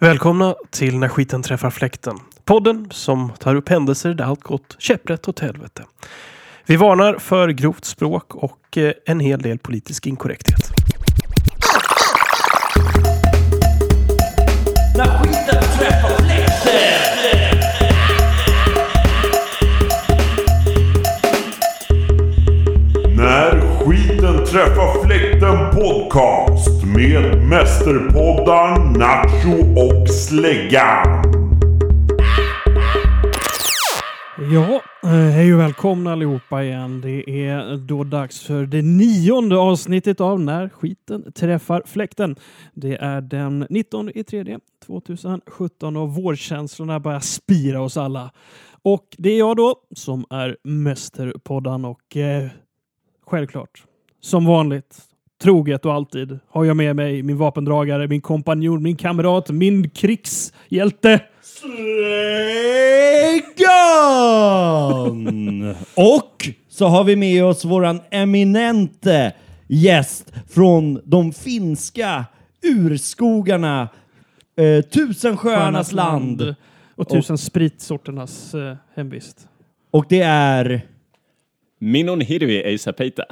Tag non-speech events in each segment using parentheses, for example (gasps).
Välkomna till När skiten träffar fläkten. Podden som tar upp händelser där allt gått käpprätt åt helvete. Vi varnar för grovt språk och eh, en hel del politisk inkorrekthet. När skiten träffar fläkten podcast med mästerpoddar Nacho och Släggan. Ja, eh, hej och välkomna allihopa igen. Det är då dags för det nionde avsnittet av När skiten träffar fläkten. Det är den 19 i 3 2017 och vårkänslorna börjar spira oss alla. Och det är jag då som är mästerpoddan och eh, självklart, som vanligt, troget och alltid har jag med mig min vapendragare, min kompanjon, min kamrat, min krigshjälte. Släggan! Och så har vi med oss våran eminente gäst från de finska urskogarna, eh, Tusensjöarnas land. Och tusen spritsorternas eh, hemvist. Och det är... Minun Hirvi Eisapeita.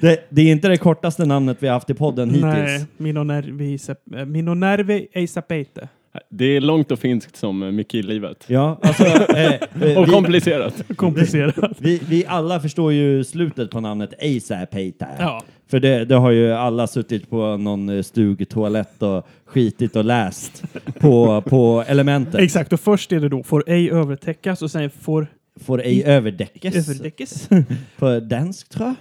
Det, det är inte det kortaste namnet vi har haft i podden hittills. Nej, Minonervi eh, Minonervi Eisapeite. Det är långt och finskt som mycket i livet. Ja, alltså, eh, eh, (laughs) Och vi, komplicerat. (laughs) Komplicerat. vi, vi alla förstår ju slutet på namnet Eisäpeitä. Ja. För det, det har ju alla suttit på någon eh, stugtoalett och skitit och läst på, på elementet. Exakt, och först är det då får ej övertäckas och sen får Får ej överdäckes. överdäckes. (laughs) På dansk tror jag.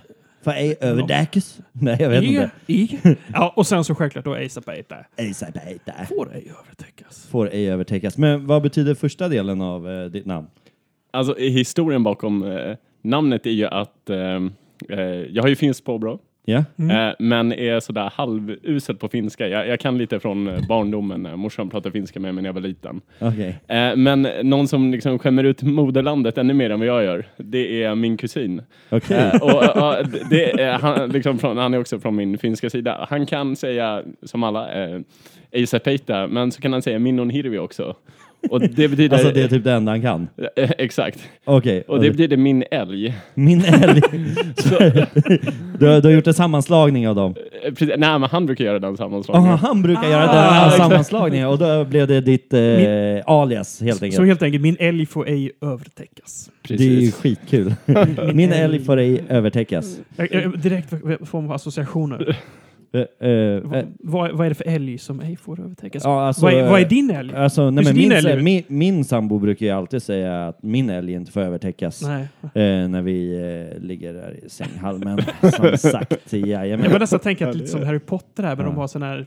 Får ej överdäckes. (laughs) Nej, jag vet I, inte. i. Ja, och sen så självklart då Eisapeite. Eisäpeitä. Får ej övertäckas. Får ej övertäckas. Men vad betyder första delen av eh, ditt namn? Alltså i historien bakom eh, namnet är ju att eh, eh, jag har ju finskt påbrå. Ja? Eh, men är sådär halvusel på finska. Jag, jag kan lite från eh, barndomen. när Morsan pratade finska med mig när jag var liten. Okej. Eh, men någon som liksom skämmer ut moderlandet ännu mer än vad jag gör, det är min kusin. Okej. Eh, och, och, det, han, liksom från, han är också från min finska sida. Han kan säga, som alla, eh, Eisapeita, men så kan han säga Minnon Hirvi också. Och det betyder... Alltså det är typ det enda han kan? Eh, (laughs) Exakt. Okej. Och det betyder min älg. Min älg. (laughs) du, har- du har gjort en sammanslagning av dem? Eh, Precis, nej, men han brukar göra den sammanslagningen. Aha, han brukar göra den Ah, sammanslagningen och då blev det ditt eh, alias helt enkelt. Så helt enkelt, min älg får ej övertäckas. Det är ju Precis. skitkul. Min älg får ej övertäckas. Jag, jag, direkt form av associationer. Eh, eh, eh, vad, vad, vad är det för älg som ej får övertäckas? Ja, alltså, vad, är, vad är eh, din älg? Alltså, nej, men din min, älg min, min sambo brukar ju alltid säga att min älg inte får övertäckas Nej. eh, när vi eh, ligger där i sänghalmen. (laughs) som sagt, Jag jajamän. nästan tänka att lite som Harry Potter här, men de Ja. har sådana här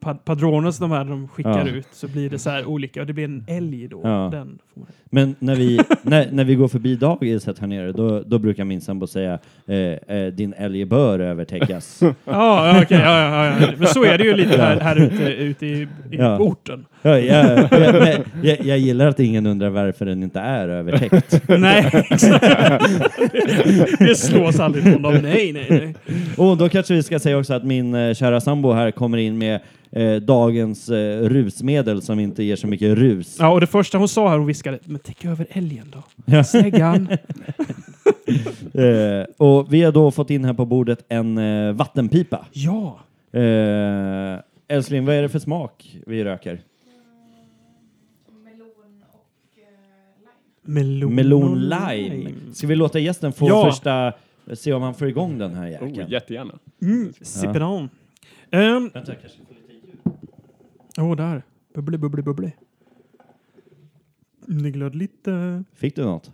pa padrones de här de skickar Ja. ut så blir det så här olika och det blir en älg då. Ja. Den får man. Men när vi, (laughs) när, när vi går förbi dagiset här nere, då, då brukar min sambo säga eh, eh, din älg bör övertäckas. (laughs) Ja, okej, ja, ja, ja. Men så är det ju lite här, här ute, ute i, i orten. Ja, jag, jag, jag, jag gillar att ingen undrar varför den inte är övertäckt. Nej, exakt. Det slås aldrig någon av. Nej, nej, nej. Och då kanske vi ska säga också att min eh, kära sambo här kommer in med eh, dagens eh, rusmedel som inte ger så mycket rus. Ja, och det första hon sa här, hon viskade, men täck över älgen då. Ja. Släggan. (laughs) Eh, och vi har då fått in här på bordet en eh, vattenpipa. Ja. Eh, älskling, vad är det för smak vi röker? Melon, Melon och lime. Ska vi låta gästen få Ja. första, se om han får igång den här jäkeln? Oh, jättegärna. Mm, sip it on. Um, Vänta, kanske får Åh, där. Bubbly, bubbly, bubbly. Det glöd lite. Fick du något?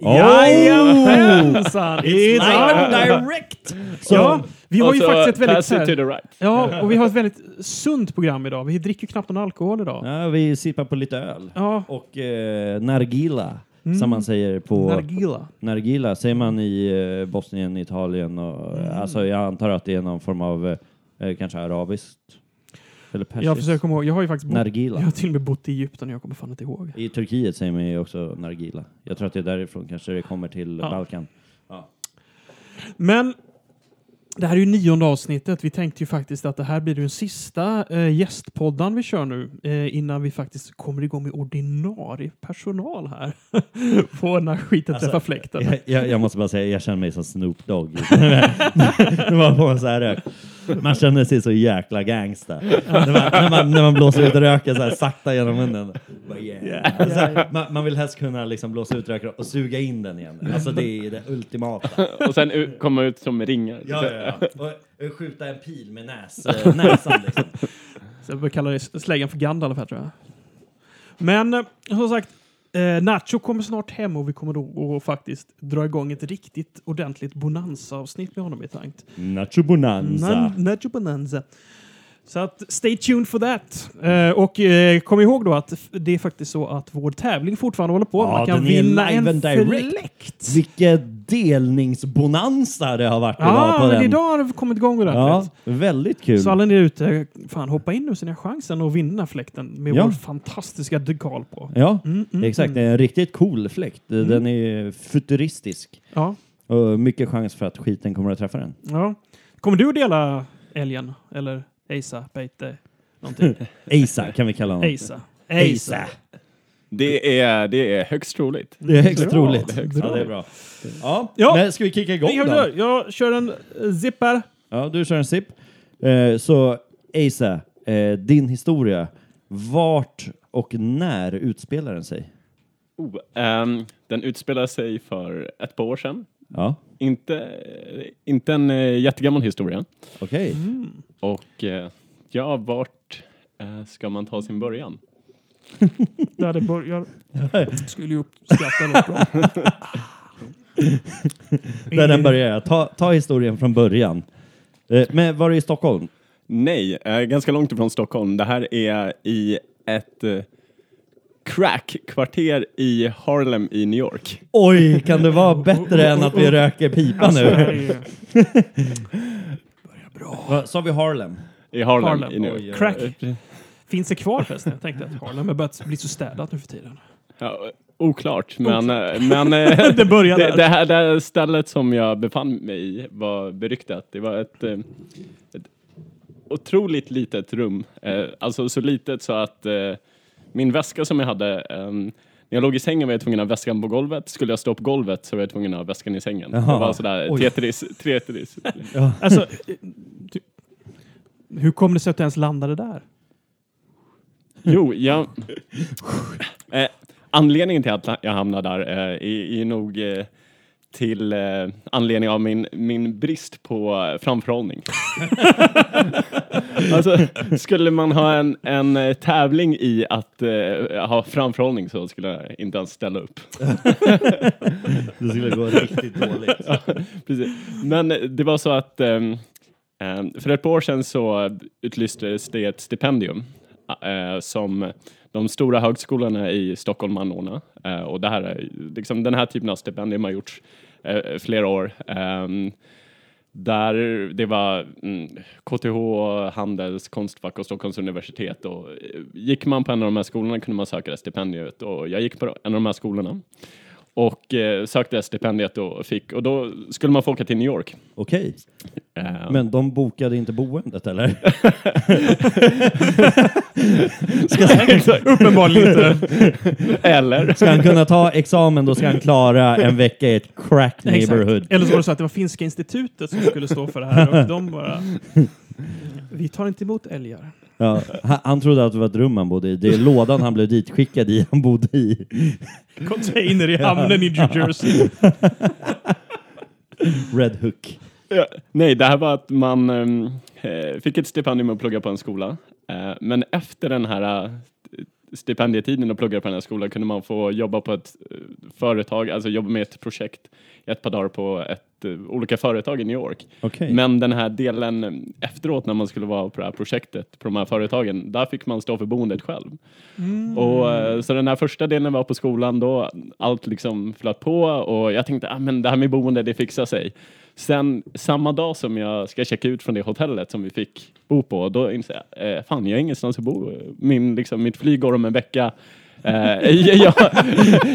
Jajamensan! It's on! direct! Så, Ja, vi har ju så faktiskt ett väldigt... här, right. ja, och vi har ett väldigt sunt program idag. Vi dricker knappt någon alkohol idag. ja, vi sippar på lite öl. Ja, Och eh, nargila, Mm. som man säger på... nargila. Nargila säger man i eh, Bosnien, Italien och Mm. alltså jag antar att det är någon form av eh, kanske arabiskt eller persiskt. Jag försöker komma ihåg. Jag har ju faktiskt bott, Nargila. jag har till och med bott i Egypten och jag kommer fan inte ihåg. I Turkiet säger man ju också nargila. Jag tror att det är därifrån kanske det kommer till Ja. Balkan. Men Det här är ju nionde avsnittet. Vi tänkte ju faktiskt att det här blir den sista eh, gästpoddan vi kör nu eh, innan vi faktiskt kommer igång med ordinarie personal här (laughs) på När skiten Alltså, träffar fläkten. Jag, jag, jag måste bara säga, jag känner mig som Snoop Dogg. (laughs) det var på en så här rök. Man känner sig så jäkla gangsta. När man, när man, när man blåser ut röken så här sakta genom munnen. Bara, yeah. Alltså, man, man vill helst kunna liksom blåsa ut röken och suga in den igen. Alltså det är det ultimata. Och sen komma ut som ringar. Ja, ja, ja. (laughs) Och, och skjuta en pil med näs, eh, näsan liksom. Så jag brukar kalla det släggan för Gandalf här tror jag. Men eh, som sagt, eh, Nacho kommer snart hem och vi kommer då att faktiskt dra igång ett riktigt ordentligt bonanza-avsnitt med honom i tankt. Nacho Bonanza. Na- Nacho Bonanza. Så att stay tuned for that. Eh, och eh, kom ihåg då att det är faktiskt så att vår tävling fortfarande håller på. Ja, Man kan den är vinna live en direct. fläkt. Vilket delningsbonanza det har varit idag Ja, på men den. idag har vi kommit igång Ja, ordentligt. väldigt kul. Så alla ni ute, fan hoppa in nu så ni har chansen att vinna fläkten med Ja. vår fantastiska dekal på. Ja, Mm, mm, exakt. Det mm. är en riktigt cool fläkt. Den är futuristisk. Ja, Och mycket chans för att skiten kommer att träffa den. ja. Kommer du att dela älgen? Eller Asa, Beite, någonting? (laughs) Asa kan vi kalla honom. Asa. Asa. Det är, det är högst troligt. Det är högst Bra, troligt. det är högst Ja, det är troligt. bra. Ja, Ja. Men ska vi kicka igång Jag, då? gör, jag kör en eh, zipper. Ja, du kör en sipp. Eh, så Asa, eh, din historia. Vart och när utspelar den sig? Oh, ehm, den utspelar sig för ett par år sedan. Ja, Inte, inte en uh, jättegammal historia. okej. Och uh, ja, vart eh, ska man ta sin början? Där det börjar. (laughs) Skulle ju uppskatta något bra. (laughs) Där den börjar. Ta, ta historien från början. Eh, men var det i Stockholm? Nej, eh, ganska långt ifrån Stockholm. Det här är i ett uh, crack-kvarter i Harlem i New York. Oj, kan det vara bättre än att vi (laughs) röker pipa Alltså, det här nu? är- Sa vi Harlem? I Harlem, Harlem. i New York. Crack. Finns det kvar förresten? Jag tänkte att Harlem har börjat bli så städat nu för tiden. Ja, oklart, men, eh, men eh, (laughs) Det började det, det, här, det här stället som jag befann mig i var beryktat. Det var ett, eh, ett otroligt litet rum. Alltså så litet så att min väska som jag hade när jag låg i sängen var jag tvungen att ha väskan på golvet. Skulle jag stå på golvet så var jag tvungen att ha väskan i sängen. Jaha. Det var sådär Oj. Tetris. tetris. Alltså, eh, du, hur kom det sig att du ens landade där? Jo, jag... Eh, anledningen till att jag hamnade där eh, är, är nog eh, till eh, anledning av min, min brist på eh, framförhållning. (laughs) alltså, skulle man ha en, en eh, tävling i att eh, ha framförhållning så skulle jag inte ens ställa upp. (laughs) Det skulle gå riktigt dåligt. Precis. Men det var så att ehm, ehm, för ett par år sedan så utlystes det ett stipendium eh, som de stora högskolorna i Stockholm anordnar. Eh, och det här är, liksom, den här typen av stipendium har gjorts eh, flera år. Ehm, där det var mm, KTH, Handels, Konstfack och Stockholms universitet. Och eh, gick man på en av de här skolorna kunde man söka det stipendiet och jag gick på en av de här skolorna och eh, sökte stipendiet och fick och då skulle man få åka till New York. Okej, Eh, men de bokade inte boendet eller? (laughs) Uppenbarligen inte. Eller? Ska han kunna ta examen då ska han klara en vecka i ett crack neighborhood. Exakt. Eller så var det så att det var Finska institutet som skulle stå för det här och de bara... Vi tar inte emot älgar. Ja, han, han trodde att det var ett rum han bodde i. Det är lådan han blev ditskickad i han bodde i. Container i hamnen i New Jersey. Red Hook. Ja, nej, det här var att man ehm, eh, fick ett stipendium att plugga på en skola. Eh, men efter den här stipendietiden och plugga på den här skolan kunde man få jobba på ett eh, företag, alltså jobba med ett projekt i ett par dagar på ett, eh, olika företag i New York. Okej. Men den här delen eh, efteråt när man skulle vara på det här projektet på de här företagen, där fick man stå för boendet själv. Och, eh, så den här första delen var på skolan då, allt liksom flöt på och jag tänkte ah, men det här med boende, det fixar sig. Sen samma dag som jag ska checka ut från det hotellet som vi fick bo på, då inser jag, eh, fan jag har ingenstans att bo. Min, liksom, mitt flyg går om en vecka. Eh, (laughs) jag,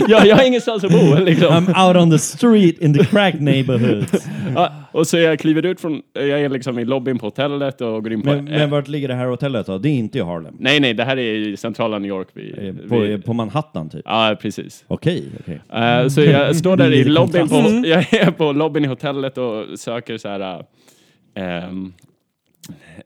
jag, jag har ingenstans att bo. Liksom. I'm out on the street in the crack neighborhood. (laughs) Ja, och så jag kliver ut från, jag är liksom i lobbyn på hotellet och går in på... Men, men vart ligger det här hotellet då? Det är inte i Harlem? Nej, nej, det här är i centrala New York. Vi, Eh, På, vi, på Manhattan typ? ja, precis. Okej, okej. Eh, så jag (laughs) står där i lobbyn på, jag är på lobbyn i hotellet och söker så här... ehm,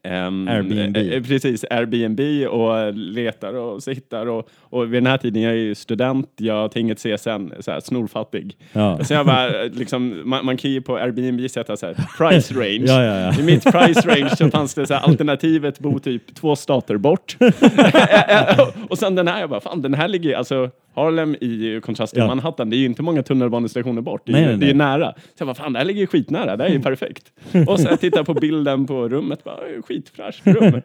ehm, Airbnb. eh, precis, Airbnb och letar och så hittar och, och vid den här tiden, jag är ju student, jag har inget CSN, så här snorfattig. Ja. Så jag bara, liksom, man, man kan ju på Airbnb sätta så här price (laughs) range. Ja, ja. I mitt price range så fanns det så här alternativet bo typ två stater bort. (laughs) (laughs) och sen den här, jag bara, fan den här ligger ju, alltså Harlem i kontrast till Ja. Manhattan, det är ju inte många tunnelbanestationer bort. Det är, Nej, ju- nej, det är nära. Så jag bara, fan det här ligger ju skitnära, det här är ju (laughs) perfekt. och så jag tittar på bilden på rummet, bara, skitfräscht rum. (laughs)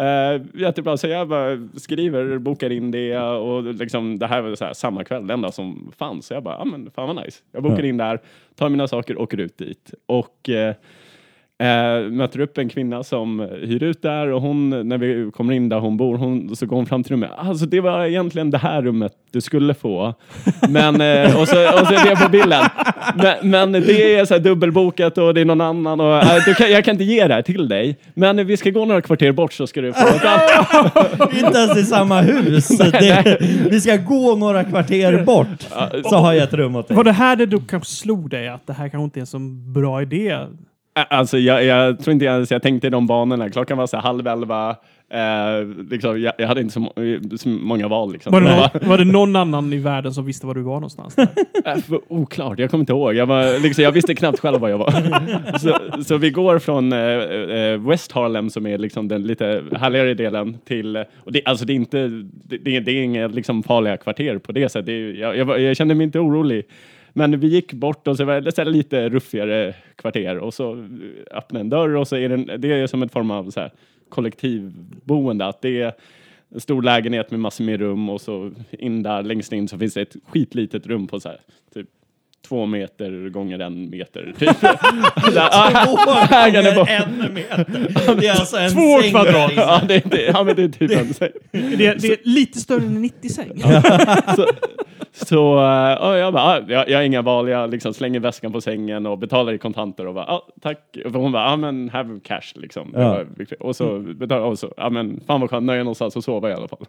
uh, jättebra, så jag bara skriver, bokar in det och liksom, det här var här, samma kväll, det enda som fanns. Så jag bara, ja men fan vad nice. Jag bokar Ja. in där, tar mina saker, åker ut dit. Och eh, Eh, möter upp en kvinna som hyr ut där och hon, när vi kommer in där hon bor, hon, så går hon fram till rummet. Alltså det var egentligen det här rummet du skulle få. Men, eh, och, så, och så är det på bilden. Men, men det är så här dubbelbokat och det är någon annan och eh, du kan, jag kan inte ge det här till dig. Men vi ska gå några kvarter bort så ska du få ett annat. (laughs) Inte ens i samma hus. Det, vi ska gå några kvarter bort, så har jag ett rum åt dig. Var det här det du kanske slog dig att det här kanske inte är en så bra idé? Alltså jag, jag tror inte ens jag tänkte i de banorna. Klockan var så halv elva. Eh, liksom, jag, jag hade inte så, må så många val. Liksom. Var det, någon, var det någon annan i världen som visste var du var någonstans? (laughs) För oklart, jag kommer inte ihåg. Jag, var, liksom, jag visste knappt själv var jag var. (laughs) så, så vi går från eh, eh, West Harlem som är liksom den lite härligare delen till, och det, alltså det är inte, det, det är- inga liksom farliga kvarter på det sättet. Det är, jag, jag, jag kände mig inte orolig. Men vi gick bort och så var det så här lite ruffigare kvarter och så eh, öppnade en dörr och så är det, det är som en form av så här kollektivboende. Att det är en stor lägenhet med massor med rum och så in där längst in så finns det ett skitlitet rum på så här, typ två meter gånger en meter. (laughs) Typ. Ägaren bor- ännu mer. Det är alltså en Två säng kvadrat. Ja, det, det, ja, men det är typ en säng. Det, det är lite större än en 90-säng. Så uh, ja, jag bara, ah, jag, jag har inga val, jag liksom slänger väskan på sängen och betalar i kontanter och bara, ah, tack. Och hon bara, ja men have cash liksom. Ja. Och så betalar och så, ja men fan vad skönt, jag någonstans att sova i alla fall.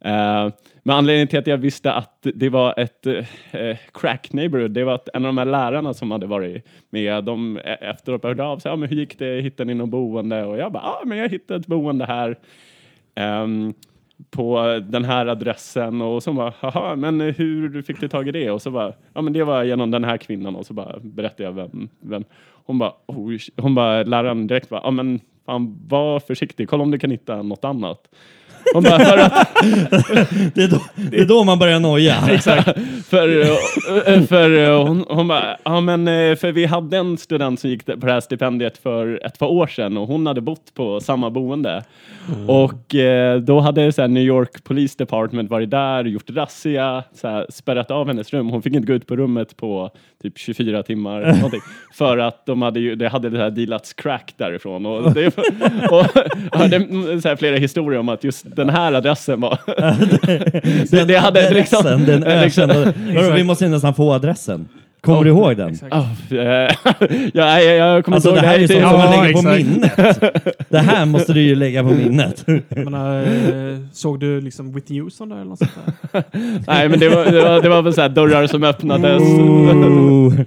Eh, men anledningen till att jag visste att det var ett eh, eh, crack neighborhood, det var att en av de här lärarna som hade varit med, de eh, efteråt hörde av sig, ja men hur gick det, hittade ni något boende? Och jag bara, ja men jag hittade ett boende här. um, på den här adressen och så bara, jaha, men hur fick du tag i det? Och så bara, ja men det var genom den här kvinnan och så bara berättade jag vem, vem. Hon bara, oh, hon bara, läraren direkt bara, ja men fan var försiktig, kolla om du kan hitta något annat. Hon bara, för att, (laughs) Det är, då, det är då man börjar noja. (laughs) för, eh, för eh, hon, hon bara, ja men eh, för vi hade en student som gick på det här stipendiet för ett par år sedan och hon hade bott på samma boende. Och eh, då hade så här, New York Police Department varit där, gjort razzia, så här, spärrat av hennes rum. Hon fick inte gå ut på rummet på typ 24 timmar. någonting, (laughs) för att de hade det hade det här dealats crack därifrån. Och, det, och jag hörde så här, flera historier om att just den här adressen var... (laughs) (laughs) det, det hade liksom... den liksom- (laughs) ökända. Vadå, Vi måste nästan få adressen. Kommer du ihåg den? Eh, ja, jag, jag kommer Alltså inte det ihåg här är sånt som Ja, man lägger på minnet. Det här måste du ju lägga på minnet. Jag menar, eh, såg du liksom Whitney Houston där eller något sånt där? Nej, men det var, det var, det var väl så här dörrar som öppnades. Ooh.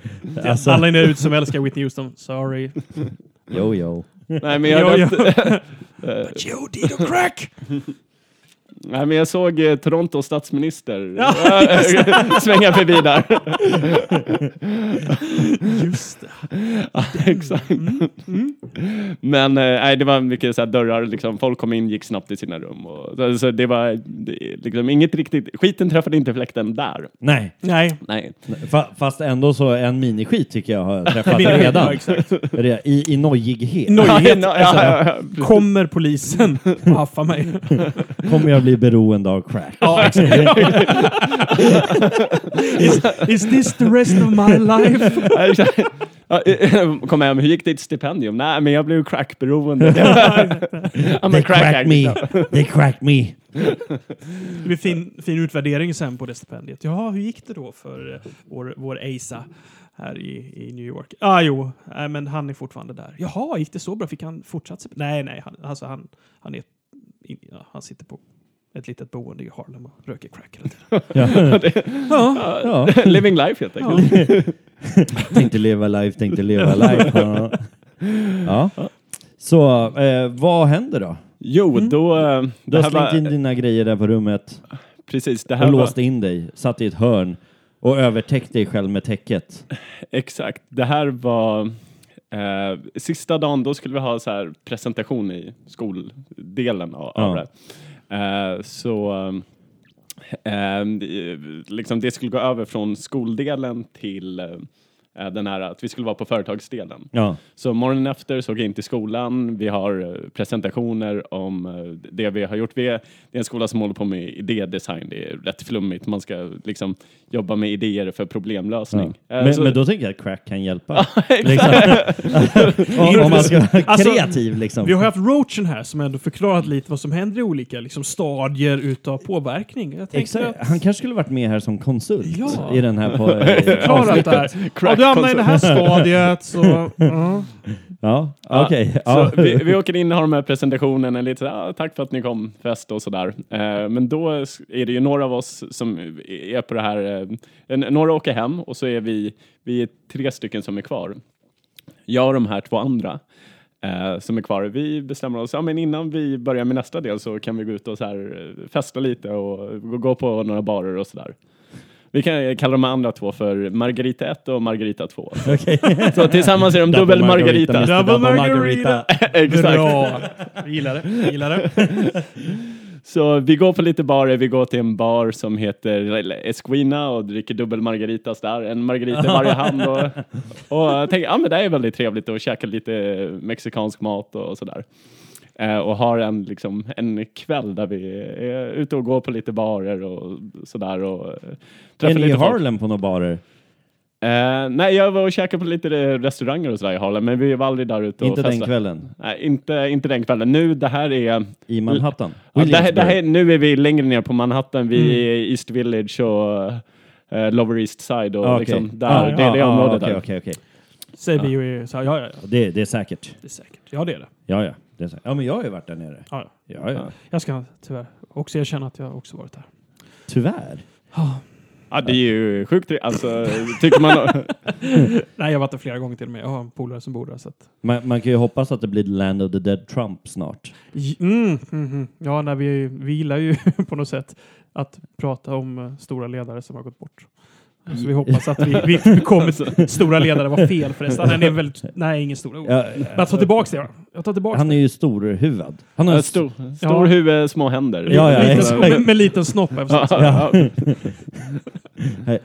Alltså, Alla ni ut som älskar Whitney Houston, sorry. jo, jo. Nej, men jag, Jo, jo. Joe Dido crack! (laughs) nej, men jag såg eh, Torontos statsminister (laughs) (laughs) svänga förbi där. Just det. (laughs) Ja, Exakt. Men eh, nej, det var mycket så här dörrar, liksom, folk kom in, gick snabbt i sina rum. Och, så, så det var det, liksom, inget riktigt, skiten träffade inte fläkten där. Nej, Nej. Nej. fa- fast ändå så en miniskit tycker jag har träffat Ja, redan. exakt. Re- I, I nojighet. Nojighet. Ja, ja, ja, ja, precis. Kommer polisen och haffar mig? Kommer jag bli beroende av crack? Ja, is, is this the rest of my life? Ja, eh, Kom hem, hur gick ditt stipendium? Nej, men jag blev crackberoende. I'm a They crack cracked me. They cracked me. Det blir fin, fin utvärdering sen på det stipendiet. Ja, hur gick det då för eh, vår, vår Asa här i, i New York? Ah, jo, nej, men han är fortfarande där. Jaha, gick det så bra? Fick han fortsatt? Nej, nej, han, alltså han, han, är, in, ja, han sitter på ett litet boende i Harlem och röker crack hela tiden. (laughs) (laughs) Ja. Ja, Ja. (laughs) Living life helt enkelt. tänkte leva life, tänkte leva life. Ja. ja. Så eh, vad händer då? Jo, då... eh, Du Det har slängt in var, dina grejer där på rummet precis, det och här var, låst in dig, satt i ett hörn och övertäckt dig själv med täcket. Exakt. Det här var eh, sista dagen, då skulle vi ha så här presentation i skoldelen av, av Ja. det. Eh, så eh, eh, liksom det skulle gå över från skoldelen till den här att vi skulle vara på företagsdelen. Ja. Så morgonen efter såg jag in till skolan. Vi har eh, presentationer om eh, det vi har gjort. Vi är, det är en skola som håller på med idédesign. Det är rätt flummigt. Man ska liksom jobba med idéer för problemlösning. Ja. Eh, Men, så- men då tänker jag att crack kan hjälpa. (laughs) liksom. (laughs) om, om man ska vara Alltså, kreativ liksom. Vi har haft Roachen här som ändå förklarat lite vad som händer i olika liksom, stadier utav påverkning. Exakt. att Han kanske skulle varit med här som konsult Ja. i den här på, (laughs) här. Ja, du hamnar i det här stadiet så... ja. (laughs) Ja, Ja, okej. Ja. Så vi, vi åker in och har de här presentationerna, lite så här, ah, tack för att ni kom, fest och sådär. Eh, men då är det ju några av oss som är på det här, eh, några åker hem och så är vi, vi är tre stycken som är kvar. Jag och de här två andra eh, som är kvar, vi bestämmer oss, ja men innan vi börjar med nästa del så kan vi gå ut och så här, eh, festa lite och gå- gå på några barer och sådär. Vi kan kalla de andra två för Margarita 1 och Margarita 2. Okej. (laughs) Så tillsammans är de dubbel Margarita. Mr. Double Double margarita. (laughs) Exakt. Bra! Vi gillar det. Vi gillar det. (laughs) Så vi går på lite barer, vi går till en bar som heter Esquina och dricker dubbel margaritas där, en margarita i varje hand och, och jag tänker, ja men det är väldigt trevligt att käka lite mexikansk mat och sådär. Eh, och har en, liksom, en kväll där vi är ute och går på lite barer och sådär och eh, Är ni i lite folk. Harlem på några barer? Eh, nej, jag var och käkade på lite restauranger och sådär i Harlem, men vi var aldrig där ute och Inte den festade. kvällen? Nej, inte, inte den kvällen. Nu, det här är I Manhattan? Ja, det här, det här, nu är vi längre ner på Manhattan. Vi är i East Village och eh, Lower East Side och Ah, okej. liksom där, Ah, det är det ah, ah, området okej, där. okej, okej. Säger vi och är så här, ja, ja, ja, Det, det är säkert. det är säkert. Ja, det är det. Ja, ja. Det är säkert. Ja, men jag har ju varit där nere. Ja, ja. Ja, ja. Jag ska tyvärr också erkänna att jag också varit där. Tyvärr. Ja, det är ju sjukt. Alltså, tycker man... (laughs) Nej, jag har varit där flera gånger till och med. Jag har en polare som bor där. Så att... Man, man kan ju hoppas att det blir Land of the Dead Trump snart. Mm, mm, mm. Ja, när vi, vi gillar ju (laughs) på något sätt att prata om eh, stora ledare som har gått bort. Så vi hoppas att vi, vi kommer... Stora ledare var fel förresten. Han är väldigt... Nej, ingen stor. Ja, Men jag tar tillbaka det. Jag tar tillbaka han är ju storhuvad. Han har Ja, stor st- stor Ja. huvud, små händer. Ja, ja, liten, med, med liten snopp. Ja, ja. (laughs)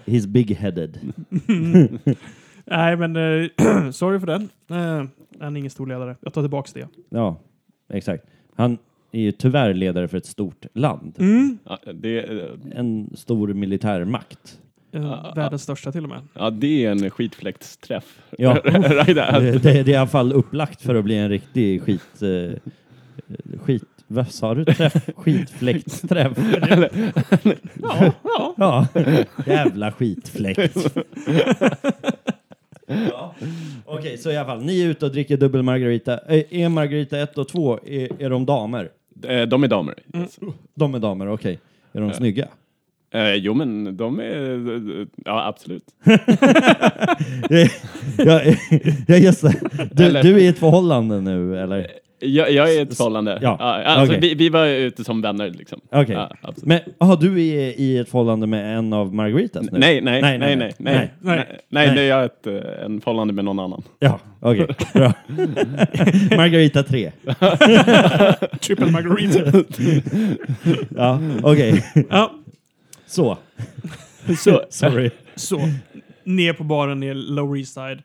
He's big-headed. (laughs) Nej, men eh, (clears throat) sorry för den. Eh, han är ingen stor ledare. Jag tar tillbaka det. Ja, exakt. Han är ju tyvärr ledare för ett stort land. Mm. Ja, det, En stor militärmakt. Eh, världens största till och med. ja, det är en skitfläktsträff. Ja. (laughs) right. (laughs) Det, det, det är i alla fall upplagt för att bli en riktig skit... Eh, skit... Vad sa du? Träff? (laughs) Skitfläktsträff? Ja, ja. Ja. Jävla skitfläkt. Ja. Okej, så i alla fall. Ni är ute och dricker dubbel margarita. Eh, Är margarita 1 och 2, är, är de damer? Eh, De är damer. De är damer, okej. Är de snygga? Eh, jo, men de är... Ja, absolut. (laughs) ja, ja, just. Du, Eller- du är i ett förhållande nu, eller? Jag, jag är i ett förhållande. Ja, alltså, okej. vi, vi var ute som vänner liksom. Okej. Ja, absolut. Men aha, du är i ett förhållande med en av Margaritas nu? Nej, nej, nej, nej, nej, nej, Nej. nej, nej, det är jag ett, eh, en förhållande med någon annan. Ja, okej. Bra. (laughs) Margarita 3. Triple margarita. Ja, okej. ja, Så. (laughs) Så, Sorry. så. Ner på baren i Lower East Side.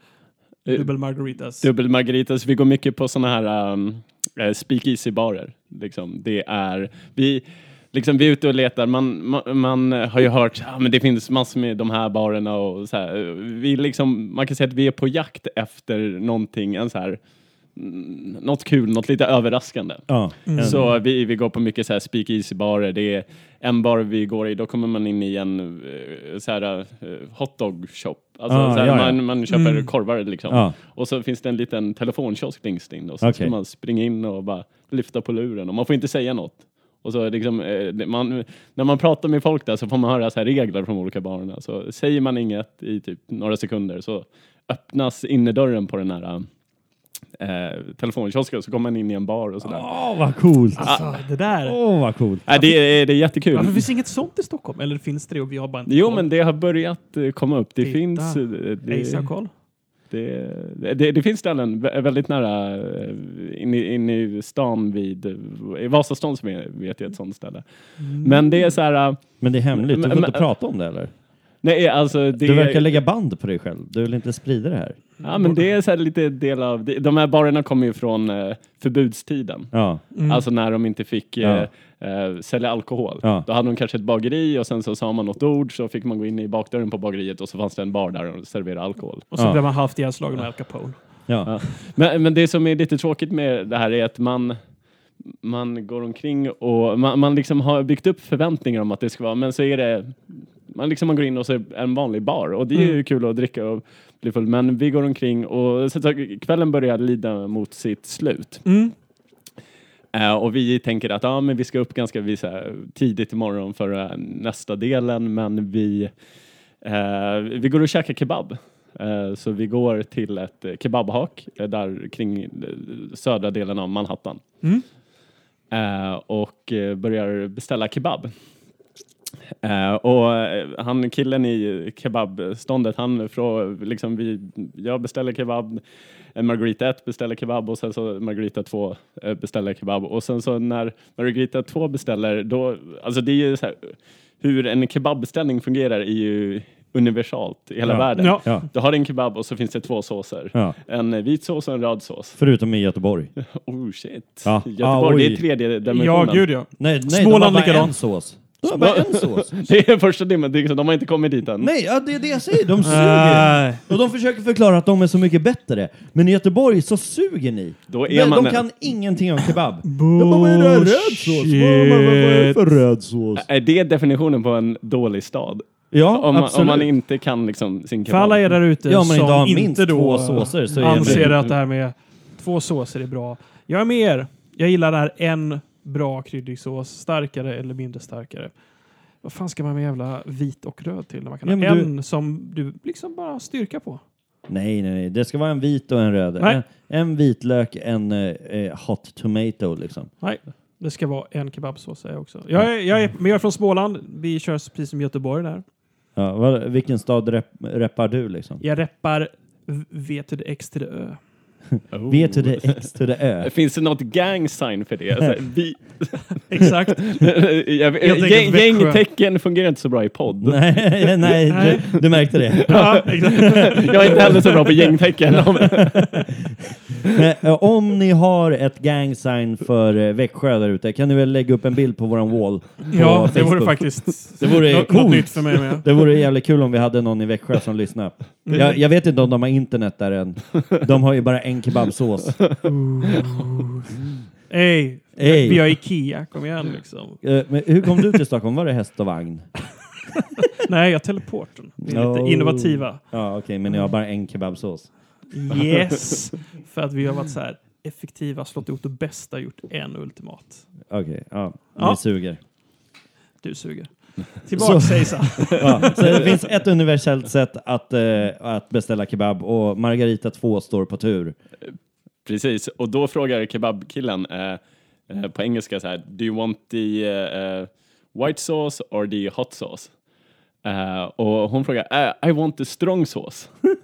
Dubbel margaritas. dubbel margaritas, vi går mycket på såna här um, eh, speakeasy-barer. Liksom. Det är, vi, liksom, vi är ute och letar, man, man, man har ju hört att ah, men det finns massor med de här barerna och så här. Vi liksom, man kan säga att vi är på jakt efter någonting, en så här något kul, något lite överraskande. Ja. Mm. Så vi, vi går på mycket så här speakeasy-barer. Det är en bar vi går i, då kommer man in i en eh, så här eh, hotdog shop. Alltså Ah, så här, ja, ja. Man, man köper Mm. korvar liksom. Ja. Och så finns det en liten telefonkiosk längst in och så ska Okej. man springa in och bara lyfta på luren och man får inte säga något. Och så liksom, eh, man, när man pratar med folk där så får man höra så här regler från olika barerna. Så säger man inget i typ några sekunder så öppnas innerdörren på den här eh, telefonkiosken så kommer man in i en bar och sådär. Åh, vad coolt! Alltså, det där. Åh, vad coolt! Äh, det, är, det är jättekul. Varför finns inget sånt i Stockholm? Eller finns det och vi har bara inte Jo, koll? men det har börjat eh, komma upp. Det Titta. finns... eh, Det, har koll. det, det, det finns ställen vä- väldigt nära eh, in i, in i stan vid... eh, I Vasastan som är, vet jag ett sånt ställe. Men det är så här... eh, Men det är hemligt, du får Men- inte men- prata om det eller? Nej, alltså det, Du verkar lägga band på dig själv, du vill inte sprida det här. ja, men det är så här lite del av... De här barerna kommer ju från eh, förbudstiden. Ja, Mm. Alltså när de inte fick Ja. eh, eh, sälja alkohol. Ja. Då hade de kanske ett bageri och sen så sa man något ord så fick man gå in i bakdörren på bageriet och så fanns det en bar där och serverade alkohol. Och så Ja. blev man halvt ihjälslagen av Al Capone. ja. Ja. Men, men det som är lite tråkigt med det här är att man man går omkring och man, man liksom har byggt upp förväntningar om att det ska vara, men så är det man, liksom, man går in och så är en vanlig bar och det är ju Mm. kul att dricka och bli full. Men vi går omkring och så, så, kvällen börjar lida mot sitt slut. Mm. Eh, och vi tänker att ja, men vi ska upp ganska vi, här, tidigt imorgon för eh, nästa delen, men vi, eh, vi går och käkar kebab. Så vi går till ett kebabhak där kring södra delen av Manhattan. Mm. Och börjar beställa kebab. Eh, och eh, han killen i kebabståndet, han frå, liksom vi, jag beställer kebab, eh, Margarita 1 beställer kebab och sen så Margarita 2 eh, beställer kebab och sen så när Margarita 2 beställer då, alltså det är ju så här, hur en kebabbeställning fungerar är ju universalt i hela Ja. världen. Ja. ja. Du har en kebab och så finns det två såser. ja. En vit sås och en röd sås. Förutom i Göteborg. (laughs) Oh shit. Ja. Göteborg, Ah, det är tredje Ja, dimensionen. gud ja. Nej, nej Småland likadant. sås. Har bara en sås. (laughs) Det är första är liksom- de har inte kommit dit än. Nej, ja, det är det jag säger. De suger. Och de försöker förklara att de är så mycket bättre. Men i Göteborg så suger ni. Då är Men man de en- kan ingenting om kebab. (laughs) De bara, vad är det här? Röd sås? Vad, vad, vad är det för röd sås? Är det definitionen på en dålig stad? Ja, Om man, absolut. om man inte kan liksom sin För kebab. alla er där ute Ja, men som inte har inte minst då två såser så är det anser att det här med två såser är bra. Jag är med er. Jag gillar det här en bra kryddig sås, starkare eller mindre starkare. Vad fan ska man med jävla vit och röd till? När man kan Ja, ha du- en som du liksom bara har styrka på. Nej, nej, nej. Det ska vara en vit och en röd. En, en vitlök, en eh, eh, hot tomato liksom. Nej, det ska vara en kebabsås säger jag också. Jag är, jag är, men jag är från Småland. Vi kör precis som Göteborg där. Ja, vad, vilken stad rep, reppar du liksom? Jag reppar v- till X till Ö. Oh. V to the X to the Ö. Finns det något gang sign för det? Alltså, (laughs) vi, (laughs) Exakt. (laughs) jag, gäng, gängtecken fungerar inte så bra i podd. nej, nej, du, du märkte det. ja, exakt. Jag är inte heller så bra på gängtecken. Men, eh, om ni har ett gang sign för eh, Växjö där ute kan ni väl lägga upp en bild på våran wall på ja, det vore Facebook? faktiskt Det vore något, coolt. något nytt för mig med. Det vore jävligt kul om vi hade någon i Växjö som lyssnar. Jag, jag vet inte om de har internet där än. De har ju bara en kebabsås. (laughs) Ey, Ey. vi har Ikea, kom igen liksom. Eh, Men hur kom du till Stockholm? Var det häst och vagn? (laughs) Nej, jag teleporten. Vi är lite No. innovativa. Ja, okej, men ni har bara en kebabsås. Yes! (laughs) För att vi har varit så här effektiva, slått ihop det bästa, gjort en ultimat. Okej, ja. Ni Ja. suger. Du suger. Tillbaka Så- Seiza. (laughs) Ja, så det finns ett universellt sätt att, eh, att beställa kebab och Margarita 2 står på tur. Precis, och då frågar kebabkillen eh, eh, på engelska så här, do you want the eh, white sauce or the hot sauce? Eh, och hon frågar, eh, I want the strong sauce. (laughs)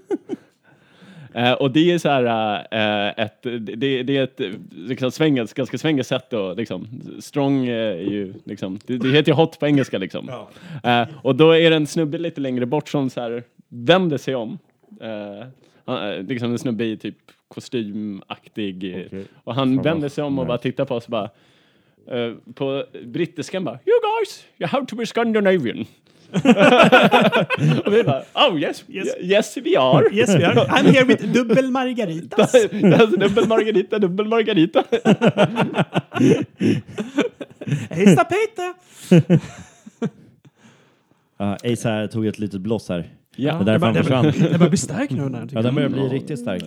Eh, och det är så här, eh, ett, det, det är ett liksom, svänget, ganska svänget sätt att liksom, strong eh, är ju liksom, det, det heter ju hot på engelska liksom. Eh, och då är det en snubbe lite längre bort som så här vänder sig om. Liksom en snubbe i typ kostymaktig. eh, Och han vänder sig om och bara tittar på oss och bara på brittiskan bara You guys, you have to be Scandinavian. (laughs) Och vi bara, oh yes, Yes. yes, we are. Yes, we are. I'm here with dubbel margaritas. (laughs) dubbel margarita, dubbel margarita. (laughs) Hej Peter! Ja, Ace här tog ett litet bloss här. Ja. Det är därför han det, försvann. börjar- det börjar bli stark nu. När Ja, den börjar bli riktigt stark.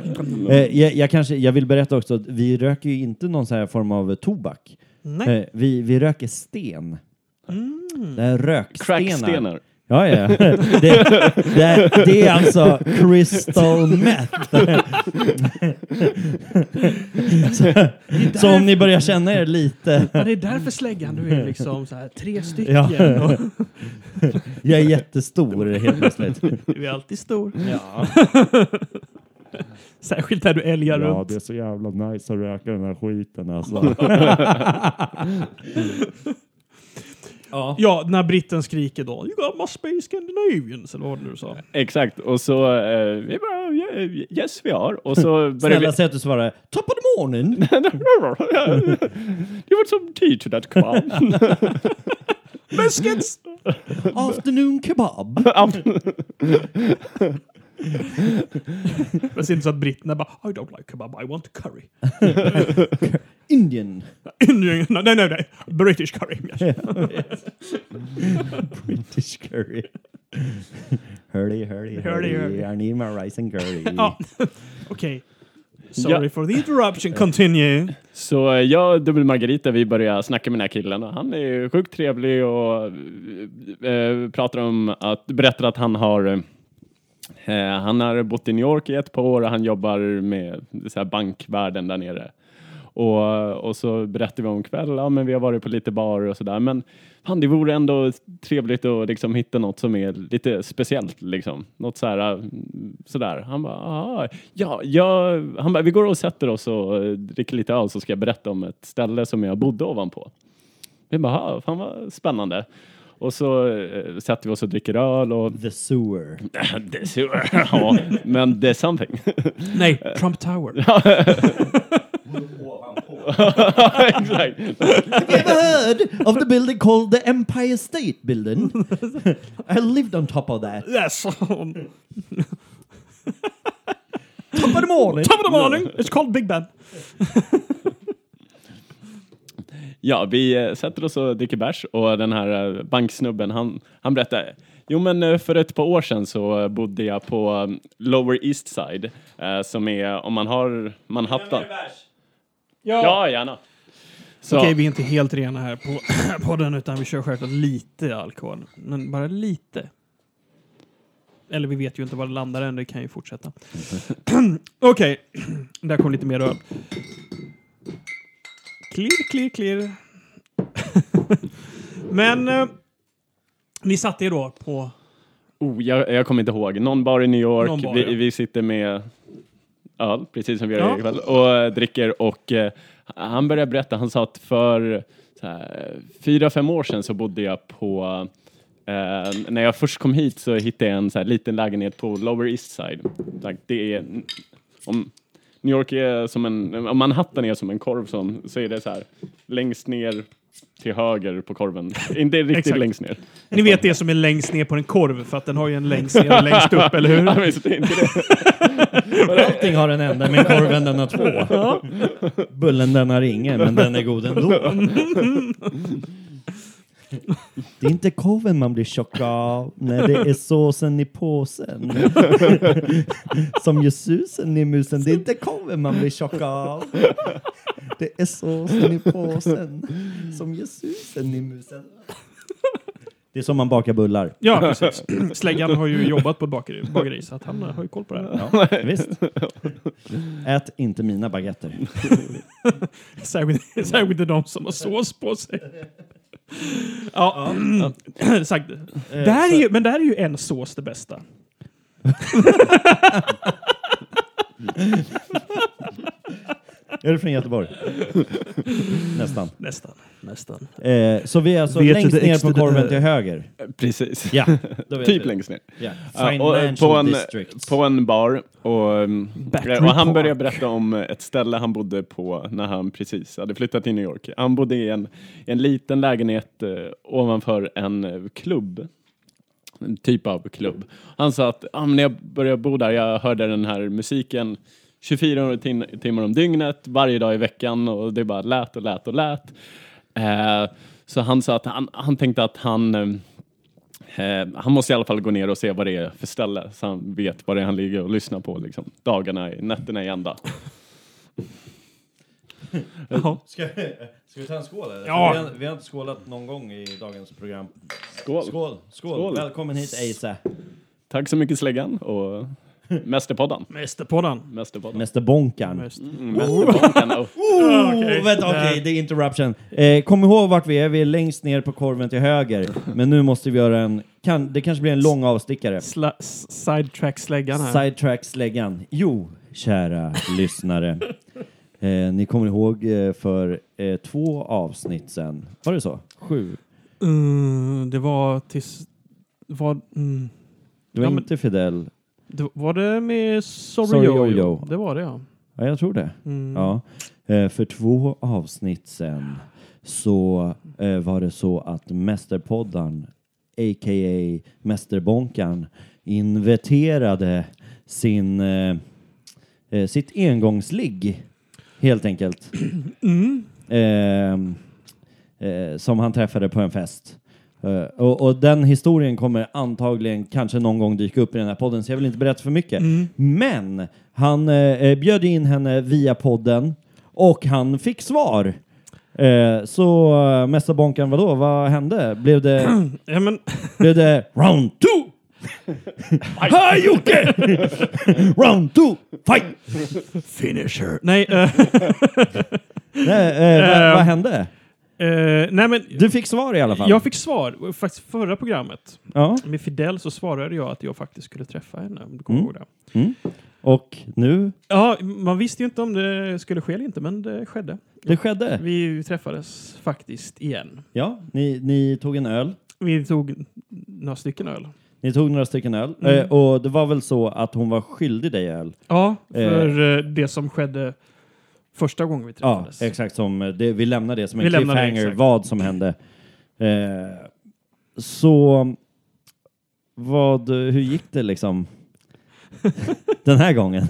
Eh, jag, jag, kanske, jag vill berätta också att vi röker ju inte någon så här form av tobak. Nej. Mm. Eh, vi, vi röker sten. Det är rökstenar. Crackstenar. Ja, ja. (laughs) Det, det, det är alltså crystal meth. så, så om ni börjar känna er lite... Ja, det är därför släggan nu är liksom så här tre stycken. Ja. Och Jag är jättestor helt plötsligt. du är alltid stor. Ja. (laughs) Särskilt där du älgar Ja, runt. det är så jävla nice att röka den här skiten alltså. (laughs) ja. Ja, när britten skriker då You got must be Scandinavians, eller vad det nu sa? Exakt, och så eh, vi bara, "Yeah, yes we are. Och så (laughs) börjar vi... Snälla säg att du svarar top of the morning. you want some tea to that clown? Biscuits! (laughs) Afternoon kebab. (laughs) (laughs) Men sen så att britterna bara I don't like kebab, I want curry. (laughs) Indian. Indian, nej, nej, nej. British curry. Yes. (laughs) British curry. hurry, hurry, Hurry, hurry. I need my rice and curry. Ja, okej. Sorry Ja. for the interruption, continue. Så eh, jag och Dubbel Margarita, vi börjar snacka med den här killen och han är sjukt trevlig och eh, pratar om att, berättar att han har eh, Eh, han har bott i New York i ett par år och han jobbar med så här, bankvärlden där nere. Och, och så berättar vi om kväll, ja men vi har varit på lite bar och sådär. Men fan, det vore ändå trevligt att liksom hitta något som är lite speciellt liksom. Något så här, eh, sådär. Han bara, ah, ja, ja, han bara, vi går och sätter oss och eh, dricker lite öl så ska jag berätta om ett ställe som jag bodde ovanpå. Vi bara, fan vad spännande. Och så eh, sätter vi oss och dricker öl och The sewer. det är så, ja, men det är something. (laughs) Nej, Trump Tower. (laughs) (laughs) Exakt. Have you ever heard of the building called the Empire State Building? I lived on top of that. Yes. Top Top of the morning. of the morning, it's called Big Ben. Ja, vi eh, sätter oss och dricker bärs och den här eh, banksnubben han, han berättar Jo men eh, för ett par år sedan så bodde jag på um, Lower East Side eh, som är om man har Manhattan. Ja, gärna. Så, Okej, vi är inte helt rena här på, (clears throat) på den utan vi kör självklart lite alkohol. Men bara lite. Eller vi vet ju inte var det landar än, det kan ju fortsätta. (clears throat) Okej, (clears throat) där kom lite mer öl. Klirr, klirr, klirr. Men eh, ni satte er då på... oh, jag, jag kommer inte ihåg. Någon bar i New Någon York. bar, vi, ja. vi sitter med öl, precis som vi gör Ja. ikväll, och eh, dricker och eh, han började berätta, han sa att för så här, fyra, fem år sedan så bodde jag på Eh, när jag först kom hit så hittade jag en så här, liten lägenhet på Lower East Side. Det är, om New York är som en, Manhattan är som en korv som, så är det så här längst ner till höger på korven. Inte riktigt Exakt. längst ner. Ni vet det som är längst ner på en korv, för att den har ju en längst ner och längst upp, eller hur? (laughs) Ja, visst, det är inte det. (laughs) Allting har en ände, men korven den har två. Bullen den har ingen, men den är god ändå. (laughs) Det är inte korven man blir tjock av, när det är såsen i påsen. (laughs) Som gör susen i musen. Det är inte korven man blir tjock av. Det är såsen i påsen som gör susen i musen. Det är som man bakar bullar. Ja, precis. Släggan har ju jobbat på ett bakeri, bageri så att han har ju koll på det här. Ja, visst. Ät inte mina baguetter. (laughs) Särskilt, särskilt de som har sås på sig. Ja, (clears throat) sagt. Det här är ju, men det här är ju en sås det bästa. (laughs) (laughs) Är du från Göteborg? Nästan. Nästan. Nästan. Eh, så vi är alltså Vet längst ner på korven till höger? Precis. Ja, då (laughs) vet typ vi. längst ner. Ja. Eh, Financial på, en, på en bar och, Battery och han började berätta om ett ställe han bodde på när han precis hade flyttat till New York. Han bodde i en, i en liten lägenhet eh, ovanför en eh, klubb. en typ av klubb. Han sa att ah, när jag började bo där, jag hörde den här musiken 24 tim- timmar om dygnet, varje dag i veckan och det bara lät och lät och lät. Eh, så han sa att han, han tänkte att han eh, han måste i alla fall gå ner och se vad det är för ställe så han vet vad det är han ligger och lyssnar på liksom, dagarna, i- nätterna i ända. (laughs) Ja. Ska, ska vi ta en skål eller? Ja. Vi, har, vi har inte skålat någon gång i dagens program. Skål! Skål! Skål! Skål. Välkommen hit Eisa. Tack så mycket Släggan och Mästerpodden. Mästerpodden. Mästerpodden. Mäster Bonkan. Mäster. Mm, Mästerpodden. och- Oh, (laughs) okej. vänta, okej, det är interruption. Eh, kom ihåg vart vi är, vi är längst ner på korven till höger. Men nu måste vi göra en, kan, det kanske blir en lång avstickare. Sidetrack-släggan här. Sidetrack-släggan. Jo, kära lyssnare. Eh, ni kommer ihåg eh, för eh, två avsnitt sen, var det så? Sju? Mm, det var tills... Var, mm, Det var Ja, men- inte Fidel. Det, var det med Sorry, Sorry Yo-Yo? Yo-Yo. Det var det ja. Ja, jag tror det. Mm. Ja. Eh, för två avsnitt sen så eh, var det så att Mästerpoddan, a.k.a. Mästerbonkan, inviterade sin, eh, sitt engångsligg, helt enkelt. Mm. Ehm, eh, som han träffade på en fest. Eh, och, och den historien kommer antagligen kanske någon gång dyka upp i den här podden, så jag vill inte berätta för mycket. Mm. Men han eh, bjöd in henne via podden och han fick svar. Eh, så uh, Mästarbonkan, vadå? Vad hände? Blev det, (clears throat) Ja, men, (laughs) blev det round two? (laughs) Hi Jocke! (laughs) round two, fight! finisher. Nej, Nej, vad, vad hände? Eh, nej men Du fick svar i alla fall. jag fick svar. Faktiskt förra programmet Ja. med Fidel så svarade jag att jag faktiskt skulle träffa henne. Om du kommer Mm. det. Mm. Och nu, Ja, man visste ju inte om det skulle ske eller inte, men det skedde. det skedde. Vi träffades faktiskt igen. Ja, ni, ni tog en öl. Vi tog några stycken öl. Ni tog några stycken öl. Mm. Eh, och det var väl så att hon var skyldig dig öl? Ja, för eh, det som skedde första gången vi Ja, träffades. exakt som eh, det, vi lämnar det som en Vi det, cliffhanger, exakt. vad som hände. Eh, så vad, hur gick det liksom (laughs) den här gången?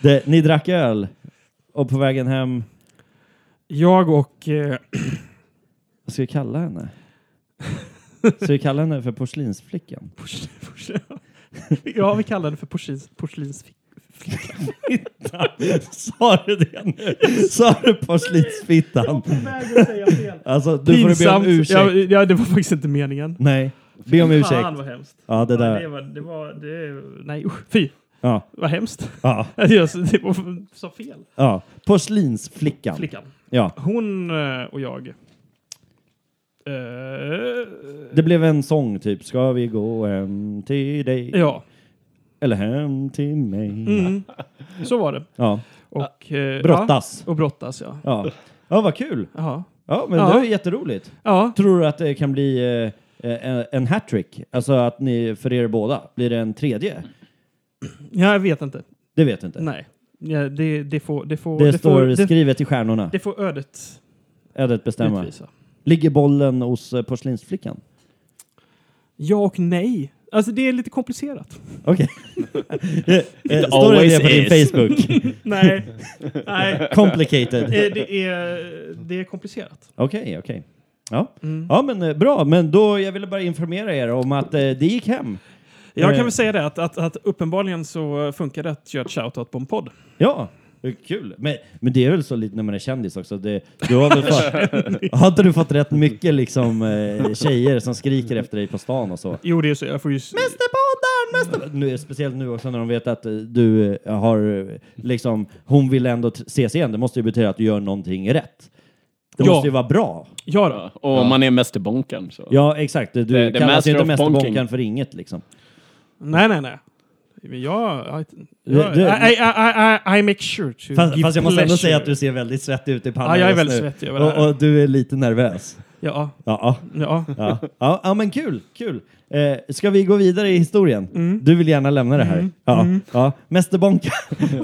Det, ni drack öl och på vägen hem, Jag och... Eh, vad ska vi kalla henne? Ska vi kalla henne för porslinsflickan? pors, pors, (laughs) ja, vi kallar det för porslins, porslinsflickan. Sa du det nu? Sa du porslinsfittan? väg att säga fel. Alltså, du får be om ursäkt. Ja, ja, det var faktiskt inte meningen. Nej, be om ursäkt. Fan vad hemskt. Ja, det Ja, där. det var, det var, det, nej usch, fy. Ja, Vad hemskt. ja, (laughs) Jag det var så fel. ja. Porslinsflickan. Flickan. Ja, Hon eh, och jag. Eh, det blev en sång typ. Ska vi gå hem till dig? ja, Eller hem till mig? mm, så var det. Ja, Och, eh, brottas. Ja, och brottas, ja. Ja. ja, vad kul. Jaha. Ja, men Ja. det var jätteroligt. Ja, Tror du att det kan bli eh, eh, en hattrick? Alltså att ni, för er båda, blir det en tredje? jag vet inte. Det vet inte. Nej. Ja, det, det får... Det, får, Det, det, står får, det, skrivet i stjärnorna. det får ödet Ödet bestämma. utvisa. Ligger bollen hos eh, porslinsflickan? Ja och nej. Alltså det är lite komplicerat. Okej. (laughs) Eh, eh, Står det always det på din is. Facebook? (laughs) nej. nej. Complicated. Eh, Det är, det är komplicerat. Okej, okej. Ja. Mm. ja, men bra. Men då, jag ville bara informera er om att eh, det gick hem. Jag kan väl säga det att, att, att uppenbarligen så funkar det att göra ett shoutout på en podd. Ja, kul. Men, men det är väl så lite när man är kändis också. Det, du har, väl fått, (laughs) har inte du fått rätt mycket liksom, eh, tjejer som skriker efter dig på stan och så? Jo, det är så. Jag får ju... Mästerpodden! Mäster... Nu, speciellt nu också när de vet att eh, du eh, har liksom, hon vill ändå ses igen. Det måste ju betyda att du gör någonting rätt. Det Ja. måste ju vara bra. Ja då. Och om man är mästerbonkaren så. Ja, exakt. Du The- the kallas ju inte bonking. för inget liksom. Nej, nej, nej. Jag... I, I, I, I make sure to Fast, fast jag måste ändå säga att du ser väldigt svettig ut i pannan Ja, jag är väldigt svettig. Och, du är lite nervös. Ja, Ja, ja. ja, ja, men kul, kul. Eh, ska vi gå vidare i historien? Mm. Du vill gärna lämna det här. Ja, ja. Mästerbonkan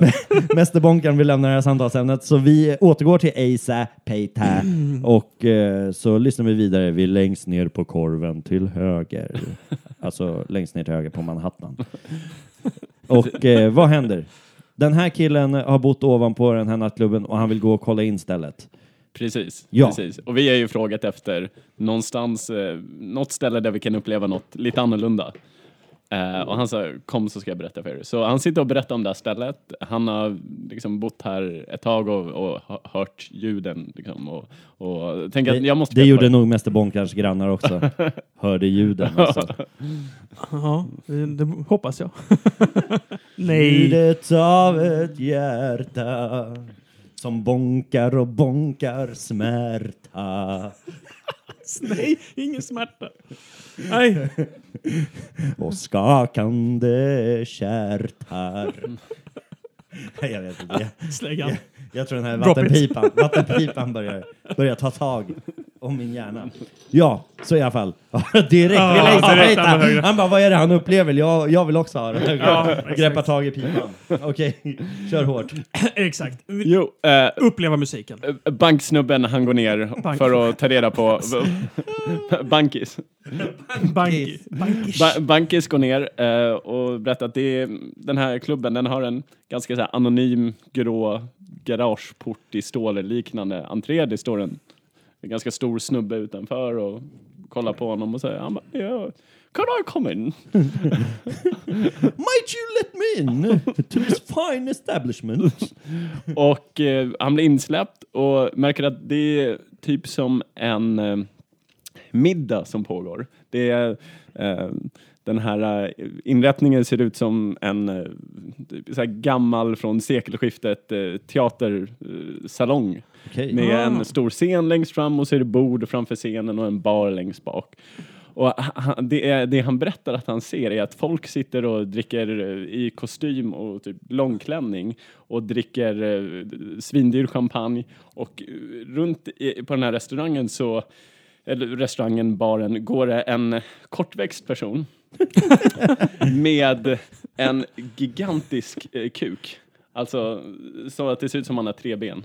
(laughs) Mästerbonkan vill lämna det här samtalsämnet, så vi återgår till Asa Peita Mm. och eh, så lyssnar vi vidare. Vi är längst ner på korven till höger. alltså längst ner till höger på Manhattan. (laughs) Och eh, vad händer? Den här killen har bott ovanpå den här nattklubben och han vill gå och kolla in stället. Precis, Ja. precis. Och vi har ju frågat efter någonstans, eh, något ställe där vi kan uppleva något lite annorlunda. Eh, och han sa, kom så ska jag berätta för er. Så han sitter och berättar om det här stället. Han har liksom bott här ett tag och, och hört ljuden. Liksom, och, och tänker att jag måste det gjorde nog Mästerbonkans grannar också. (laughs) Hörde ljuden alltså. ja det, det hoppas jag. (laughs) Nej. Ljudet av ett hjärta som bonkar och bonkar smärta. Nej, ingen smärta. Nej. och skakande kärtar. Nej, jag vet inte. Jag, jag tror den här vattenpipan, vattenpipan börjar, börjar ta tag om min hjärna. Ja, så i alla fall. (laughs) direkt. vi Ja, längst till direkt Peita. han högre. Han bara, vad är det han upplever? Jag, jag vill också ha det. Ja. (laughs) Greppa tag i pipan. (laughs) Okej, kör hårt. (clears throat) Exakt. Jo, eh, Uppleva musiken. banksnubben han går ner Bank. för att ta reda på... Bankis. Banki. Bankish. Ba Bankis går ner eh, och berättar att det är, den här klubben den har en ganska så här, anonym grå garageport i stål-liknande entré. Det står en, en ganska stor snubbe utanför och kollar på honom och säger han bara, ja, Can I come in? (laughs) Might you let me in to this fine establishment? (laughs) Och eh, han blir insläppt och märker att det är typ som en eh, middag som pågår. Det är eh, den här eh, inrättningen ser ut som en eh, typ så gammal från sekelskiftet eh, teatersalong Okej. med Ah. en stor scen längst fram och så är det bord framför scenen och en bar längst bak. Och han, det, är, det han berättar att han ser är att folk sitter och dricker eh, i kostym och typ långklänning och dricker eh, svindyr champagne och eh, runt i, på den här restaurangen så eller restaurangen, baren, går det en kortväxt person (laughs) med en gigantisk eh, kuk. Alltså så att det ser ut som han har tre ben.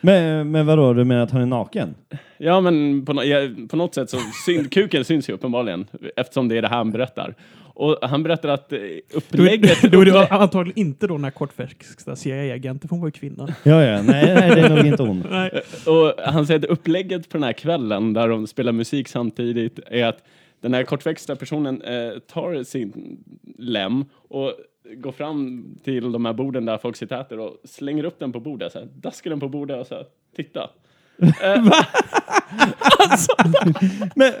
Men, men vadå, du menar att han är naken? Ja, men på, no ja, på något sätt så syn, (laughs) kuken syns ju uppenbarligen eftersom det är det här han berättar. Och han berättar att eh, Då upplägget... då är det antagligen inte då den här kortväxta CIA-agenten, för hon var ju kvinna. Ja, ja, nej, nej det är nog inte hon. (laughs) Nej. Och han säger att upplägget på den här kvällen där de spelar musik samtidigt är att den här kortväxta personen eh, tar sin lem och går fram till de här borden där folk sitter och äter och slänger upp den på bordet, så här, daskar den på bordet och så här, titta. (laughs) Men,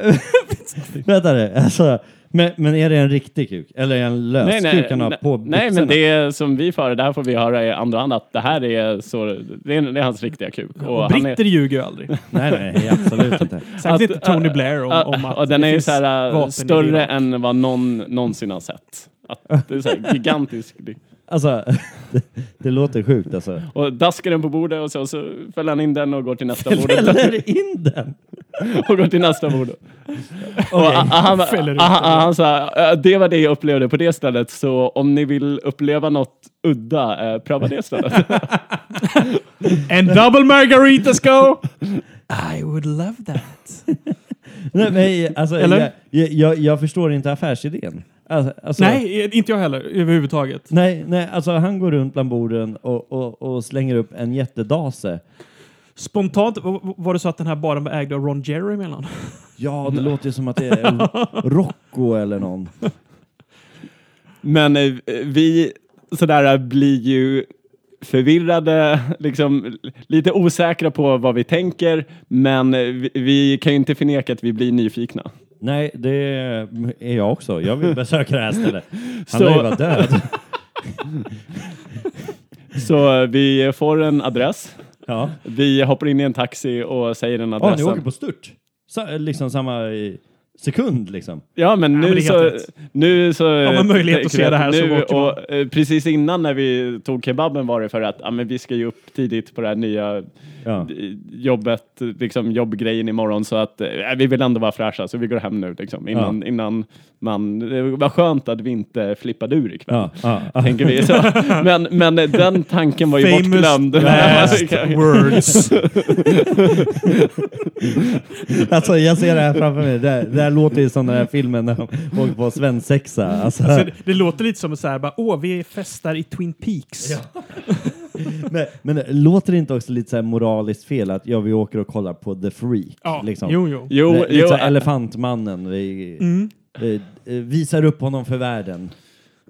(laughs) vänta nu, alltså, men, men är det en riktig kuk? Eller är det en lös kuk han har nej, på nej, byxorna? men det är som vi för, det här får vi höra i andra hand att det här är så, det är, det är hans riktiga kuk. Och han är- britter ljuger ju aldrig. (laughs) Nej, nej, absolut inte. Särskilt inte Tony Blair om, om att och den är ju så här, äh, större än vad någon någonsin har sett. Att det är så här gigantisk. Alltså, det, (laughs) det låter sjukt alltså. Och daskar den på bordet och så, så fäller han in den och går till nästa bord. Fäller in den? (laughs) och går till nästa bord. Och Okej. han, han, han, sa, "Äh, det var det jag upplevde på det stället, så om ni vill uppleva något udda, eh, pröva det stället. (laughs) And double margaritas go! I would love that. Nej, men, alltså, Eller? jag, jag, jag förstår inte affärsidén. Alltså, alltså, Nej, inte jag heller överhuvudtaget. Nej, nej, alltså han går runt bland borden och, och, och slänger upp en jättedase. Spontant, var det så att den här baren var ägd av Ron Jerry emellan? Ja, det låter ju som att det är (laughs) Rocco eller någon. Men eh, vi sådär blir ju förvirrade, liksom lite osäkra på vad vi tänker, men vi, vi kan ju inte förneka att vi blir nyfikna. Nej, det är jag också. Jag vill besöka det här stället. Han lär ju vara död. (laughs) Så eh, vi får en adress, Ja. vi hoppar in i en taxi och säger den Ja, adressen. ni åker på stört? Sa, liksom samma i... sekund liksom. Ja, men Ja, nu men det är så... helt rätt. Nu så Har man möjlighet att se det här så nu, åker man. och, eh, Precis innan när vi tog kebaben var det för att ja, men vi ska ju upp tidigt på det här nya Ja. eh, jobbet, liksom jobbgrejen imorgon så att eh, vi vill ändå vara fräscha så vi går hem nu liksom, innan, innan man... Det var skönt att vi inte flippade ur ikväll. Ja, ja, ja. (laughs) Tänker vi så. Men, men den tanken var ju Famous bortglömd. last (laughs) words. (laughs) Alltså jag ser det här framför mig. Det, här- det här låter ju som den här filmen när de åker på svensexa. Alltså, Så det, det låter lite som så här, bara, åh, vi festar i Twin Peaks. (laughs) men, men låter det inte också lite så här moraliskt fel att ja, vi åker och kollar på The Freak? Ja, liksom? jo, jo. Jo, lite jo, så här elefantmannen. Vi, Mm. eh, eh, visar upp honom för världen.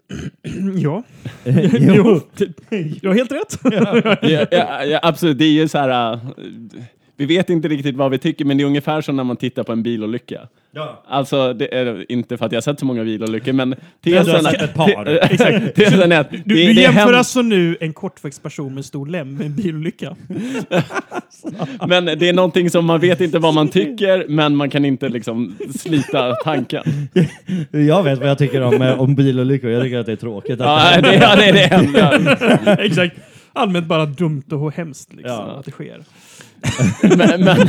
(clears throat) Ja, (laughs) jo. jo. Du har helt rätt. ja, ja, ja, absolut, det är ju så här... vi vet inte riktigt vad vi tycker, men det är ungefär som när man tittar på en bilolycka. Ja. Alltså, det är inte för att jag har sett så många bilolyckor, men (laughs) du har tesen sett ett par. (laughs) (laughs) Exakt. Tesen är att Du, det, du det är jämför alltså nu en kortväxt person med stor lem med en bilolycka? men det är någonting som man vet inte vad man tycker, men man kan inte liksom slita tanken. Jag vet vad jag tycker om, eh, om bilolyckor. Jag tycker att det är tråkigt. Ja, det, ja, det är det enda. Exakt. Allmänt bara dumt och hemskt liksom, Ja. att det sker. (laughs) Men, men, (laughs)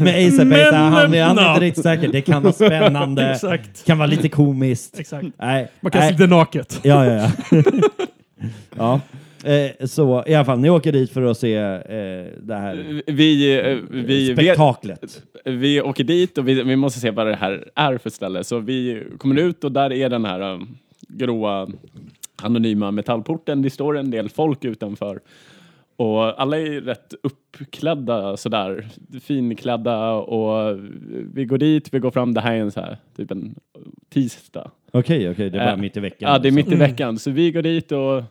med ASAP, Men- han, är no. inte riktigt säker. Det kan vara (laughs) spännande, Exakt. kan vara lite komiskt. Exakt. Nej, Man kan nej. sitta naket. Ja, ja, ja. ja. Eh, så i alla fall, ni åker dit för att se eh, det här vi, eh, vi, spektaklet. vi åker dit och vi, vi måste se vad det här är för ställe. Så vi kommer ut och där är den här um, gråa anonyma metallporten. Det står en del folk utanför. Och alla är rätt uppklädda sådär, finklädda och vi går dit, vi går fram, det här är en så här, typ en tisdag. Okej, okej, det är bara Eh, mitt i veckan. Ja, det är mitt i Mm. veckan. Så vi går dit och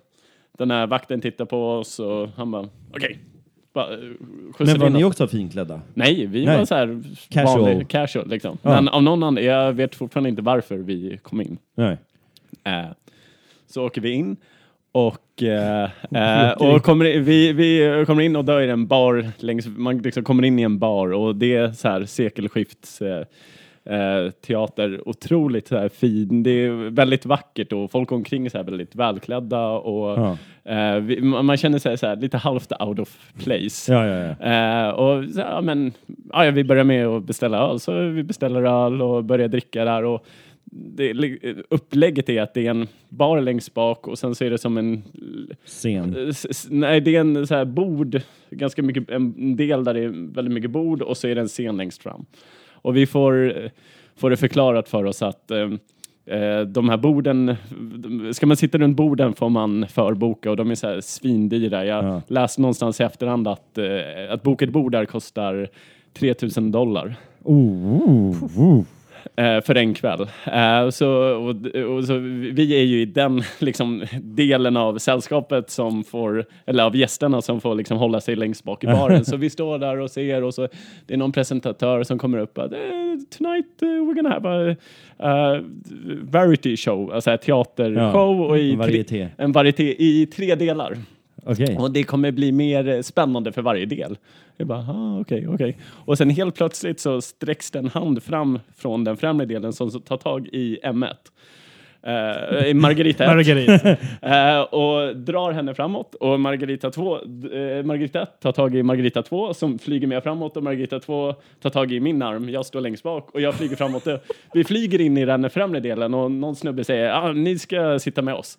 den här vakten tittar på oss och han bara, okej. Bara, eh, skjutsar Men var in ni oss. också finklädda? Nej, vi Nej. var så här Casual. vanlig, casual liksom. Ja. Men av någon anledning, jag vet fortfarande inte varför vi kom in. Nej. Eh, så åker vi in och, eh, (laughs) eh, och kommer, in- vi, vi kommer in och är det en bar längs, man liksom kommer in i en bar och det är så här sekelskifts eh, eh, teater, otroligt så här fin, det är väldigt vackert och folk omkring är så här väldigt välklädda och Ja. eh, vi, man man känner sig så här lite halvt out of place. Ja, ja. Eh, och så, men, ja, vi börjar med att beställa öl, så vi beställer öl och börjar dricka där. Och det, upplägget är att det är en bar längst bak och sen så är det som en... Sen. s- s- Nej, det är en så här bord, ganska mycket, en del där det är väldigt mycket bord och så är det en scen längst fram. Och vi får, eh, får det förklarat för oss att eh, eh, de här borden, ska man sitta runt borden får man förboka och de är så här svindyra. Jag Ja. läste någonstans i efterhand att, eh, att boka ett bord där kostar 3000 dollar. Oh, oh, oh. Eh, för en kväll. Eh, så, och, och, så vi är ju i den (laughs) liksom, delen av sällskapet som får, eller av gästerna som får liksom, hålla sig längst bak i baren. (laughs) så vi står där och ser och så det är någon presentatör som kommer upp och eh, tonight uh, we're gonna have a uh, variety show, alltså en teatershow och i en tre, varieté. en varieté i tre delar. Okej. Och det kommer bli mer eh, spännande för varje del. Jag bara, ah, okej, okej. Och sen helt plötsligt så sträcks det en hand fram från den främre delen som tar tag i M1. Eh, i Margarita 1. Margarita. (laughs) Eh, och drar henne framåt och Margarita 2, eh, Margarita 1 tar tag i Margarita 2 som flyger med framåt och Margarita 2 tar tag i min arm. Jag står längst bak och jag flyger framåt. Vi flyger in i den främre delen och någon snubbe säger ah, ni ska sitta med oss.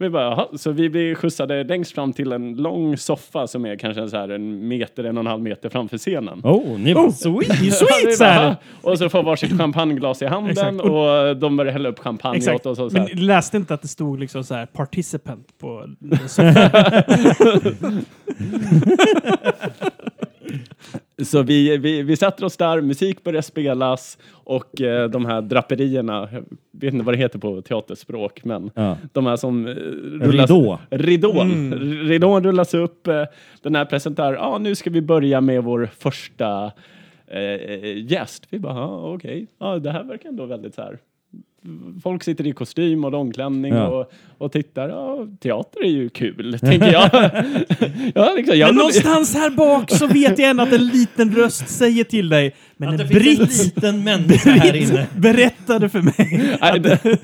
Vi bara, "Jaha." så vi blir skjutsade längst fram till en lång soffa som är kanske så här en meter, en och en halv meter framför scenen. Oh, ni var sweet! (laughs) Ja, vi Sweet så här. Och så får varsitt champagneglas i handen och de börjar hälla upp champagne Exakt. åt oss. Och så här. Men läste inte att det stod liksom så här participant på (laughs) (laughs) Så vi, vi, vi sätter oss där, musik börjar spelas och eh, de här draperierna, jag vet inte vad det heter på teaterspråk, men Ja. de här som eh, rullas... Ridå. Ridån. Mm. Ridån rullas upp. Eh, den här presenterar, ja ah, nu ska vi börja med vår första eh, gäst. Vi bara, ah, okej, ja, det här verkar ändå väldigt så här. Folk sitter i kostym och långklänning Ja. och, och tittar. Ja, teater är ju kul, (laughs) tänker jag. (laughs) ja, liksom, jag Men någonstans här bak så vet jag ändå att en liten röst säger till dig Men Att en det finns en britt, liten människa här inne. britt berättade för mig (laughs) Nej, det-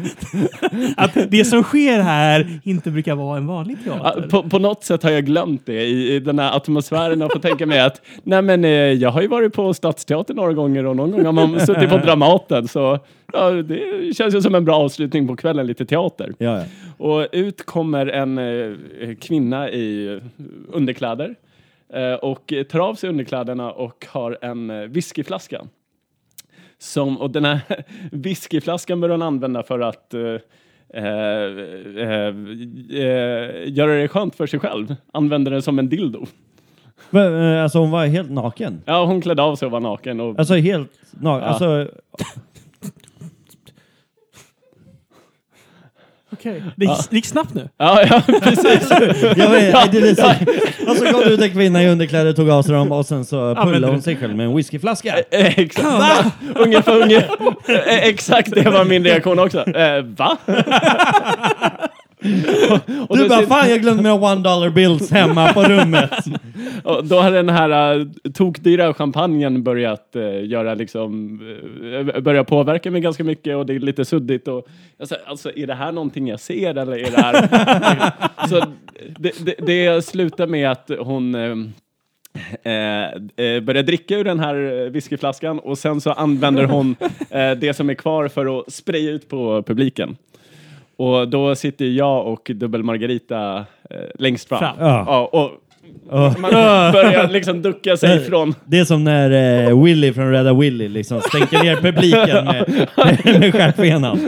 att det som sker här inte brukar vara en vanlig teater. På, på något sätt har jag glömt det i, i den här atmosfären och får tänka mig att nej men eh, jag har ju varit på Stadsteatern några gånger och någon gång har man suttit på Dramaten så ja, det känns ju som en bra avslutning på kvällen, lite teater. Ja, ja. Och ut kommer en eh, kvinna i underkläder eh, och tar av sig underkläderna och har en eh, whiskyflaska. Som, och den här (laughs) whiskyflaskan börjar hon använda för att eh, eh, eh, eh, göra det skönt för sig själv. Använder den som en dildo. Men, eh, Alltså hon var helt naken. Ja, hon klädde av sig och var naken. Och, Alltså helt naken. Ja. Alltså, (laughs) Okej. Det, gick, det gick snabbt nu. ja, ja, (laughs) precis. jag vet, det är så, och så kom det ut en kvinna i underkläder, tog av sig dem och sen så pullade hon sig själv med en whiskyflaska. Eh, Exakt. Va? Ungefär, ungefär, eh, exakt det var min reaktion också. Eh, va? (laughs) (laughs) och, Du bara fan jag glömde mina one dollar bills hemma på rummet. (laughs) Och då har den här uh, tokdyra champagnen börjat uh, göra liksom, uh, börja påverka mig ganska mycket och det är lite suddigt och jag säger, alltså är det här någonting jag ser eller är det här? (laughs) så det, det, det slutar med att hon um, Eh, börjar dricka ur den här whiskyflaskan och sen så använder hon eh, det som är kvar för att spraya ut på publiken. Och då sitter jag och Dubbel Margarita eh, längst fram. Fram. Ja. Ja, och man börjar liksom ducka sig från... det är som när eh, Willy från Rädda Willy liksom stänker ner publiken med, (laughs) med stjärtbenan.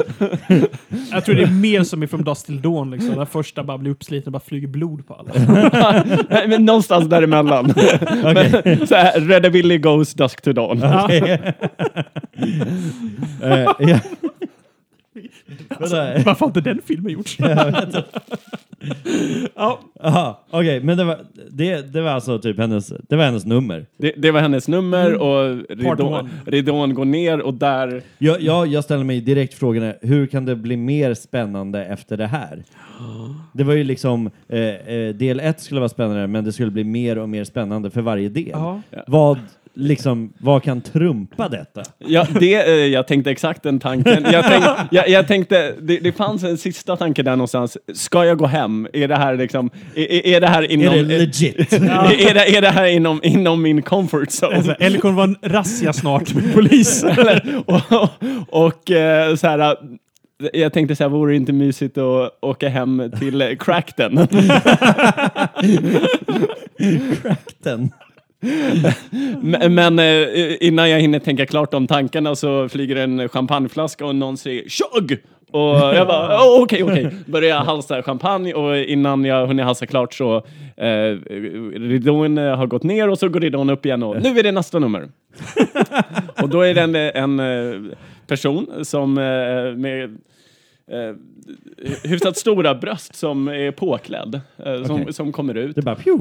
Jag tror det är mer som i From Dust Till Dawn, liksom. Där första bara blir uppsliten och bara flyger blod på alla. (laughs) Nej, men någonstans däremellan. (laughs) Men, så här, Red Willy goes dusk to dawn. Eh, ja. Vänta, Varför har inte den filmen gjorts? ja, Aha, okej, men det var, det, det var alltså typ hennes, det var hennes nummer. Det, det var hennes nummer och Part ridå, one. ridån går ner och där... Jag, jag, jag ställer mig direkt frågan, hur kan det bli mer spännande efter det här? Det var ju liksom, eh, eh, del ett skulle vara spännande, men det skulle bli mer och mer spännande för varje del. Ja. Vad, liksom, vad kan trumpa detta? Ja, det, eh, jag tänkte exakt den tanken. Jag, tänk, (laughs) jag, jag tänkte, det, det fanns en sista tanke där någonstans. Ska jag gå hem? Är det här liksom, är, är- är det här inom... Är det legit? (laughs) är, det, är det här inom, inom min comfort zone? Alltså, eller kommer det vara en razzia snart med polis? (laughs) Eller, och och eh, så här, jag tänkte så här, vore det inte mysigt att åka hem till eh, Crackden? (laughs) Men men, eh, innan jag hinner tänka klart om tankarna så flyger en champagneflaska och någon säger tjogg! Och jag bara, "Åh, okej, okej. Börjar halsa champagne och innan jag hunnit halsa klart så eh, ridån eh, har gått ner och så går ridån upp igen och nu är det nästa nummer. (laughs) och då är det eh, en, en person som med hyfsat stora bröst som är påklädd, eh, som, Okej. som kommer ut. Det bara pju. (laughs)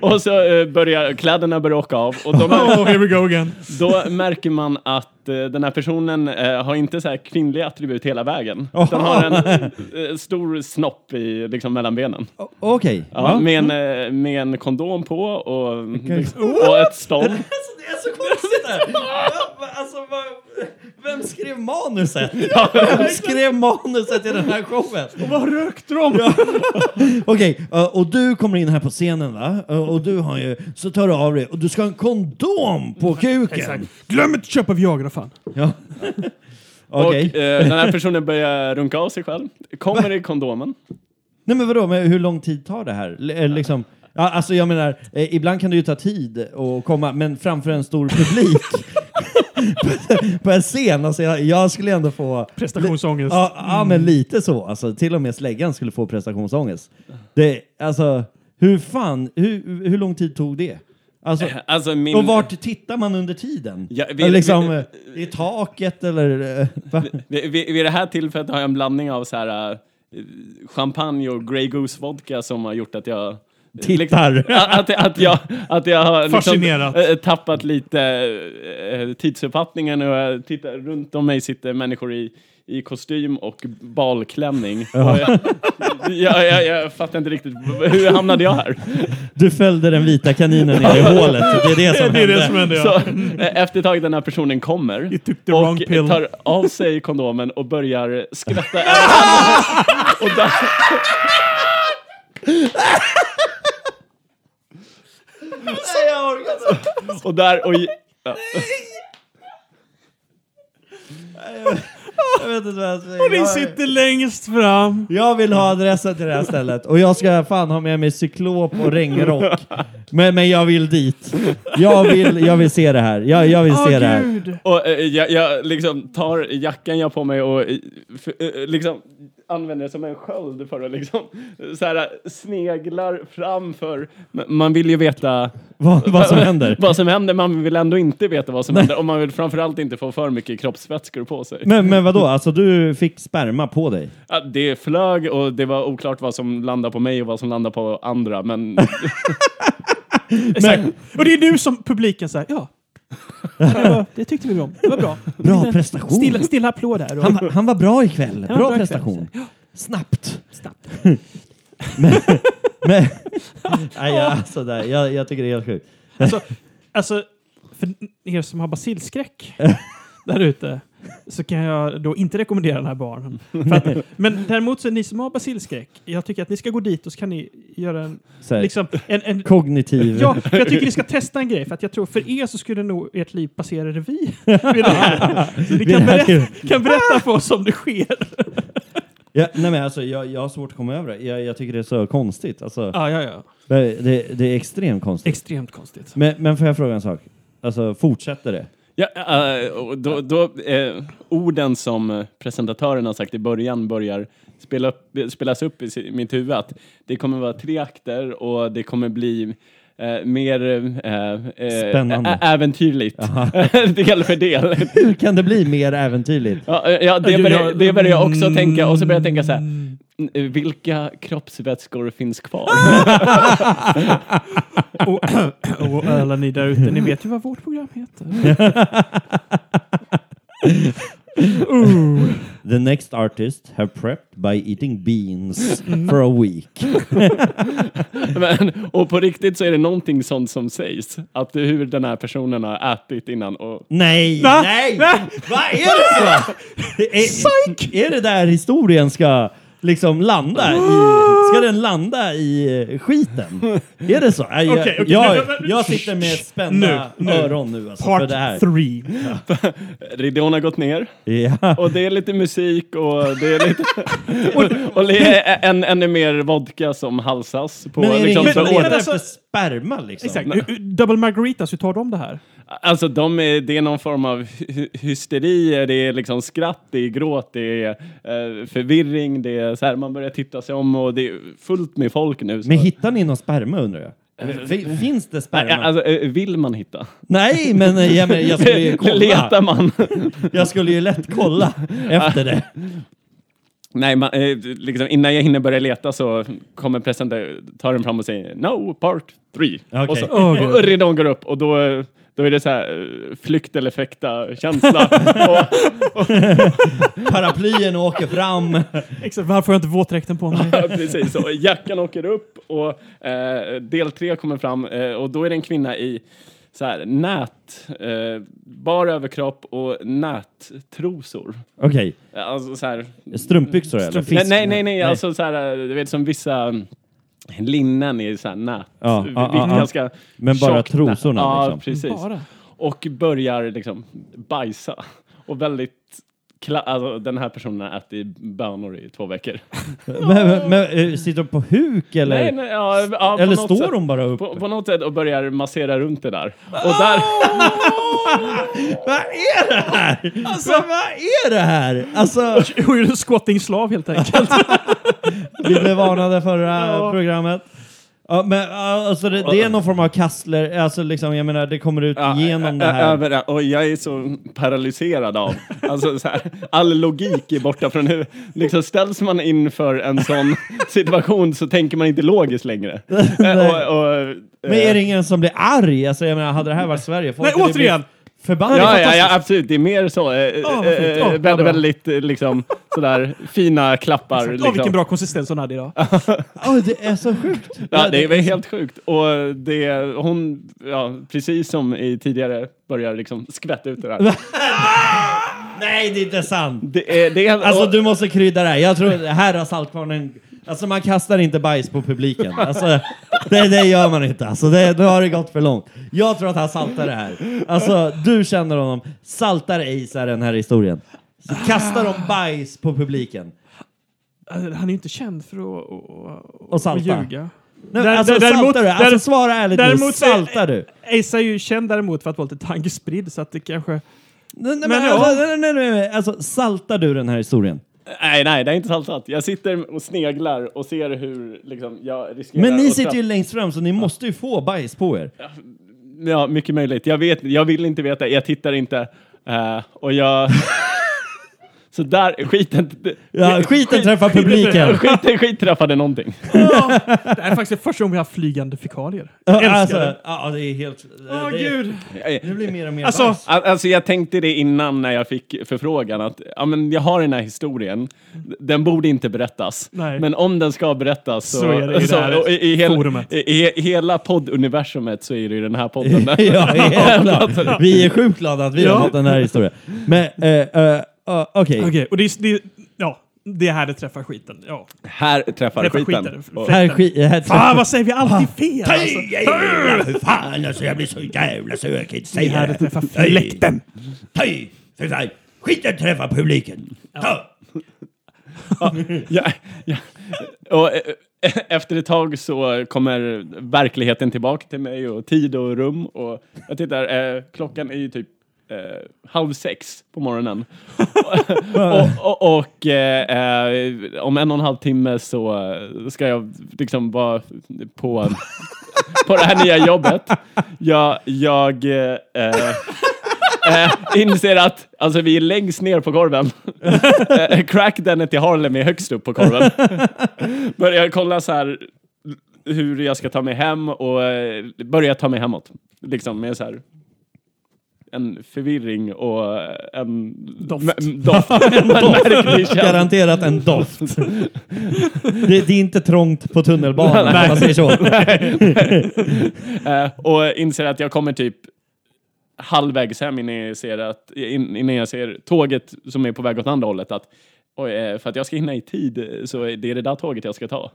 Och så eh, börjar kläderna börja åka av och de, (laughs) oh, here we go again. då märker man att eh, den här personen har inte så här kvinnliga attribut hela vägen. Utan har en stor snopp i, liksom, mellan benen. Okej. Ja, Ja. med, en, med en kondom på och, och ett stånd. (laughs) Alltså, det är så konstigt Alltså, vad, vem skrev manuset? (laughs) Vem skrev manuset i den här showen? Vad rökte de? (laughs) Okej, uh, och du kommer in här på scenen va? Uh, och du har ju, så tar du av dig och du ska ha en kondom på kuken. Exakt. Glöm inte att köpa Viagra fan. Ja. (laughs) Och Okej. eh, den här personen börjar runka av sig själv. Kommer i kondomen. Nej men vadå, men hur lång tid tar det här? L- eh, liksom, ja, alltså jag menar, eh, ibland kan det ju ta tid att komma, men framför en stor publik på- en scen, alltså jag, jag skulle ändå få... Prestationsångest. Ja, ja men lite så. Alltså, till och med släggan skulle få prestationsångest. Det, alltså, hur fan, hur, hur lång tid tog det? Alltså, Alltså min... och vart tittar man under tiden? Ja, vi- Eller liksom, vi- eh, I taket eller? eh? Vid, vid, vid det här tillfället har jag en blandning av så här, eh, champagne och Grey Goose vodka som har gjort att jag Tittar. Liksom, att, att, jag, att jag har liksom, eh, tappat lite eh, tidsuppfattningen och jag tittar runt om mig sitter människor i, i kostym och balklänning. Och jag, jag, jag, jag fattar inte riktigt, hur hamnade jag här? Du följde den vita kaninen ner i hålet. Det är det som (laughs) Det är hände. det som händer, Så ja. (laughs) eh, efter ett tag den här personen kommer och tar av sig kondomen och börjar skvätta (laughs) och där, och där och ja. Jag vet inte vad jag säga. Och ni Jag- sitter längst fram. Jag vill ha adressen till det här stället och jag ska fan ha med mig cyklop och regnrock. Men, men jag vill dit. Jag vill, jag vill se det här. Jag, jag vill se Åh det här. gud. Och eh, jag, jag liksom tar jackan jag har på mig och eh, f- eh, liksom använder det som en sköld för att liksom så här, sneglar framför. Men Man vill ju veta Vad, vad som (laughs) händer. vad som händer, man vill ändå inte veta vad som händer och man vill framförallt inte få för mycket kroppsvätskor på sig. Men, men vadå, alltså du fick sperma på dig? Ja, det flög och det var oklart vad som landade på mig och vad som landade på andra, men (laughs) (laughs) Exakt. Och det är du som publiken säger ja. Det, tyckte vi om. Det var bra. Bra prestation. Stilla, stilla applåd där. Han, var- han var bra ikväll. var Bra bra prestation. ikväll. Snabbt. Snabbt. (laughs) Men, nej, jag, alltså, där, jag, jag tycker det är helt sjukt. Alltså, alltså, för er som har basilskräck (laughs) där ute så kan jag då inte rekommendera den här baren. Att, men däremot så ni som har basilskräck, jag tycker att ni ska gå dit och så kan ni göra en, här, liksom, en, en Kognitiv. Ja, för jag tycker ni ska testa en grej, för att jag tror för er så skulle nog ert liv passera revy. (laughs) Så ni kan berätta, kan berätta för oss om det sker. Ja, nej, men alltså, jag, jag har svårt att komma över det. Jag, jag tycker det är så konstigt. Alltså, Ja, ja, ja. det, det, det är extremt konstigt. Extremt konstigt. Men, men får jag fråga en sak? Alltså, fortsätter det? Ja, och då, då eh, orden som eh, presentatören har sagt i början börjar spela upp, spelas upp i mitt huvud. Att det kommer vara tre akter och det kommer bli eh, mer eh, Spännande. äventyrligt. (laughs) del för del. Hur kan det bli mer äventyrligt? Ja, ja det, Ja, börjar, ja, det börjar jag också mm. tänka och så börjar jag tänka så här. "Mm, Vilka kroppsvätskor finns kvar? (laughs) Och, (clears throat) och alla ni där ute, ni vet ju vad vårt program heter. (laughs) The next artist have prepped by eating beans for a week. (laughs) Men, och på riktigt så är det någonting sånt som sägs. Att hur den här personen har ätit innan. Och, Nej! Va? Nej! Va? Vad är det så? är, är det där historien ska liksom landa i? (gasps) Ska den landa i skiten? Är det så? Jag, Okej, okej, jag, men- men- jag sitter med spända Nu, nu. öron nu alltså, för Part det här. three. (laughs) ridån har gått ner. Ja. Och det är lite musik och det är lite... (laughs) och, och det är en, ännu mer vodka som halsas på Men är det liksom, ingen så som men- letar men alltså- efter sperma liksom? Exakt. Hur- hur- Double margaritas, hur tar de det här? Alltså de är, det är någon form av hy- hysteri, det är liksom skratt, det är gråt, det är eh, förvirring, det är så här, man börjar titta sig om och det är fullt med folk nu. Så. Men hittar ni någon sperma undrar jag? Fin- Finns det sperma? Alltså, eh, vill man hitta? Nej, men eh, ja, men jag skulle ju (laughs) kolla. Letar man? Jag skulle ju lätt kolla efter det. (laughs) Nej, man, eh, liksom, innan jag hinner börja leta så kommer presentatören fram och säger No, part three. Okej. Och, så, och ridån går upp och då, eh, då är det så här eh, flykt eller fäkta-känsla. (laughs) och, (laughs) Paraplyen åker fram. Exakt. Varför har jag inte våtdräkten på mig? (laughs) Ja, precis. Och jackan åker upp och eh, del tre kommer fram och, och då är det en kvinna i så här, nät, eh, bar överkropp och nättrosor. Okej, Alltså så här, strumpbyxor eller? nej, nej, nej, nej, alltså så här, du vet som vissa mm, linnen i så här nät. Ja, ja, ja, ja. ganska Men bara tjockt nät. trosorna, Ja, liksom. precis. Bara. Och börjar liksom bajsa. Och väldigt Kla- alltså, den här personen har ätit bönor i två veckor. (laughs) Men, men, men, eh, sitter de på huk eller? Nej, nej, ja, ja, eller står sätt. de bara upp? På, på något sätt och börjar massera runt det där. Och där, (laughs) Vad är det här? Alltså, vad är det här? Alltså, (laughs) Hur är det squatting-slav helt enkelt? vi blev varnade förra Ja. programmet. Ja, men alltså det, det är någon form av kastler, alltså liksom, jag menar det kommer ut Ja, genom det här. Över, och jag är så paralyserad av, alltså så här, all logik är borta från huvudet. Liksom ställs man inför en sån (laughs) situation så tänker man inte logiskt längre. Och, och, Men är det ingen som blir arg? Alltså jag menar, hade det här varit Sverige, folk Nej, hade blivit förbannade. Ja, ja, ja, absolut. Det är mer så. Eh, vad eh, fint. eh, Ja, vad väldigt, bra. väldigt eh, liksom, sådär fina klappar. Åh, Liksom. vilken bra konsistens hon hade idag. (laughs) Oj, det är så sjukt. Ja, det är helt sjukt. Och det, hon, ja, precis som i tidigare, börjar liksom skvätta ut det där. (laughs) Nej, det är inte sant. Det är, det är, Alltså och- du måste krydda det här. Jag tror, här har Saltkvarnen... Alltså man kastar inte bajs på publiken. Alltså, det, det gör man inte. Alltså, det, nu har det gått för långt. Jag tror att han saltar det här. Alltså, du känner honom. Saltar Ace är den här historien. Så kastar de bajs på publiken. Alltså, Han är ju inte känd för att, att, Och salta. att ljuga. Nu, Där- alltså, där- däremot- saltar du? Alltså svara ärligt nu. däremot Saltar du? Ace är ju känd däremot för att vara lite tankespridd, så att det kanske... Nej, nej, men Men ja. alltså, nej, nej, nej, nej. Alltså, saltar du den här historien? Nej, nej, det är inte saltat. Jag sitter och sneglar och ser hur liksom, jag riskerar Men ni att sitter ju längst fram så ni måste ju få bajs på er. Ja, mycket möjligt. Jag, vet, jag vill inte veta, jag tittar inte. Eh, och jag... (laughs) Så där, skiten... Ja, skiten träffar publiken. (laughs) skiten, skit träffade någonting. Det här är faktiskt första gången vi har haft flygande fikalier. Jag älskar Alltså, det. ja, det är helt... Åh det, gud! Det blir mer och mer Alltså, bajs. Alltså jag tänkte det innan när jag fick förfrågan att ja, men jag har den här historien, den borde inte berättas. Nej. Men om den ska berättas så, Så är det i det här och i, i, hel, forumet. i, i hela podduniversumet så är det ju den här podden. (laughs) ja, helt (laughs) klart. Vi är sjukt glada att vi Ja. har fått den här historien. Men, eh, eh, okej. Okej, och det, är- det, ja, det är här det träffar skiten. Ja, här träffar träffar skiten. skiten. Och- Här, sk- här Fan, vad säger vi alltid fel? Alltså. Fan alltså, jag blir så jävla så jag kan inte Det är här det träffar fläkten. Hej, för fan. Skiten träffar publiken. Ja. Ja, ja. Och, eh, efter ett tag så kommer verkligheten tillbaka till mig och tid och rum. Och jag tittar, eh, klockan är ju typ eh, halv sex på morgonen. (laughs) (laughs) och och, och eh, eh, om en och en halv timme så eh, ska jag liksom vara på, på det här nya jobbet. Jag, jag eh, eh, inser att alltså, vi är längst ner på korven. (laughs) Eh, Crackdenet i Harlem är högst upp på korven. Börjar kolla så här hur jag ska ta mig hem och eh, börjar ta mig hemåt. Liksom med så här en förvirring och en Doft. M- doft. (laughs) en (laughs) känsla. Garanterat en doft. det, det är inte trångt på tunnelbanan, om man säger så. (laughs) Eh, och inser att jag kommer typ halvvägs hem innan jag ser, att, in, innan jag ser tåget som är på väg åt andra hållet. Att, oj, eh, för att jag ska hinna i tid så är det det där tåget jag ska ta.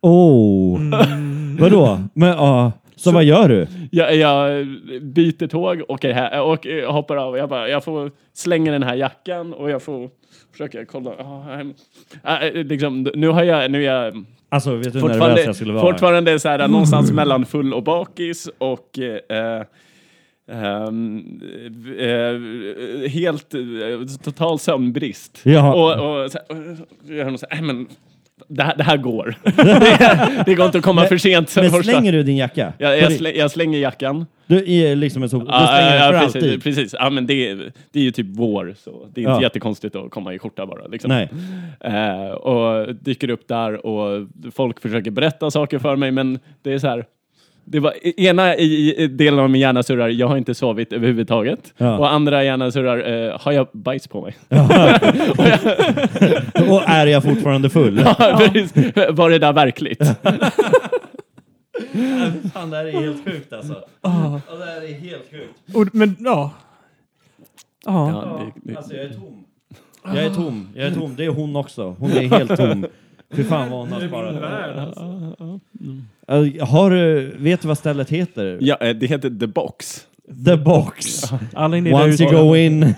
Oh. Vadå? Men, ja. Så, vad gör du? Jag, jag byter tåg, åker här, och eh, hoppar av. Jag, bara, jag får slänga den här jackan och jag får försöka kolla. ah, liksom, nu har jag, nu är jag Alltså, vet du hur nervös fortfarande, jag skulle vara? fortfarande så här, någonstans mellan full och bakis och eh, ehm, eh, helt eh, total sömnbrist. Jaha. Och, och så och så här, "Nej, men det här, det här går. det, (laughs) det går inte att komma för sent. Men första- slänger du din jacka? jag, jag, slä, jag slänger jackan. Du är liksom en så, du Ja, slänger den ja, för precis, alltid? precis. Ja, men det, är- det är ju typ vår, så det är inte Ja. jättekonstigt att komma i skjorta bara. Liksom. Nej. Eh, och dyker upp där och folk försöker berätta saker för mig, men det är så här. Det var e- ena i i delen av min hjärna surrar, jag har inte sovit överhuvudtaget. Ja. Och andra hjärnan surrar, eh, har jag bajs på mig? (laughs) Och är jag fortfarande full? Precis. Var det där verkligt? Fan, det här är helt sjukt alltså. Ah. det här är helt sjukt. Och, men ja. Ja. Ja, det, det, Alltså jag är tom. Jag är tom, jag är tom. Det är hon också. Hon är helt tom. Fy fan vad hon har sparat. Alltså, Har du, vet du vad stället heter? ja, eh, det heter The Box. The box. Alla Once you huset. go in, (laughs)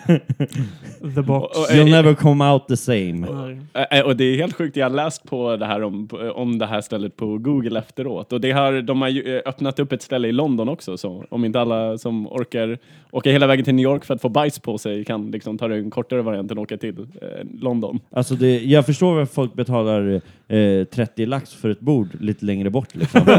The box. Och- och- you'll never come out the same. Nej. Eh, Och det är helt sjukt, jag har läst på det här om, om det här stället på Google efteråt. Och det har, de har ju eh, öppnat upp ett ställe i London också, så om inte alla som orkar åka hela vägen till New York för att få bajs på sig kan liksom ta en kortare variant än åka till eh, London. Alltså det, jag förstår varför folk betalar eh, 30 lax för ett bord lite längre bort. Liksom. (laughs)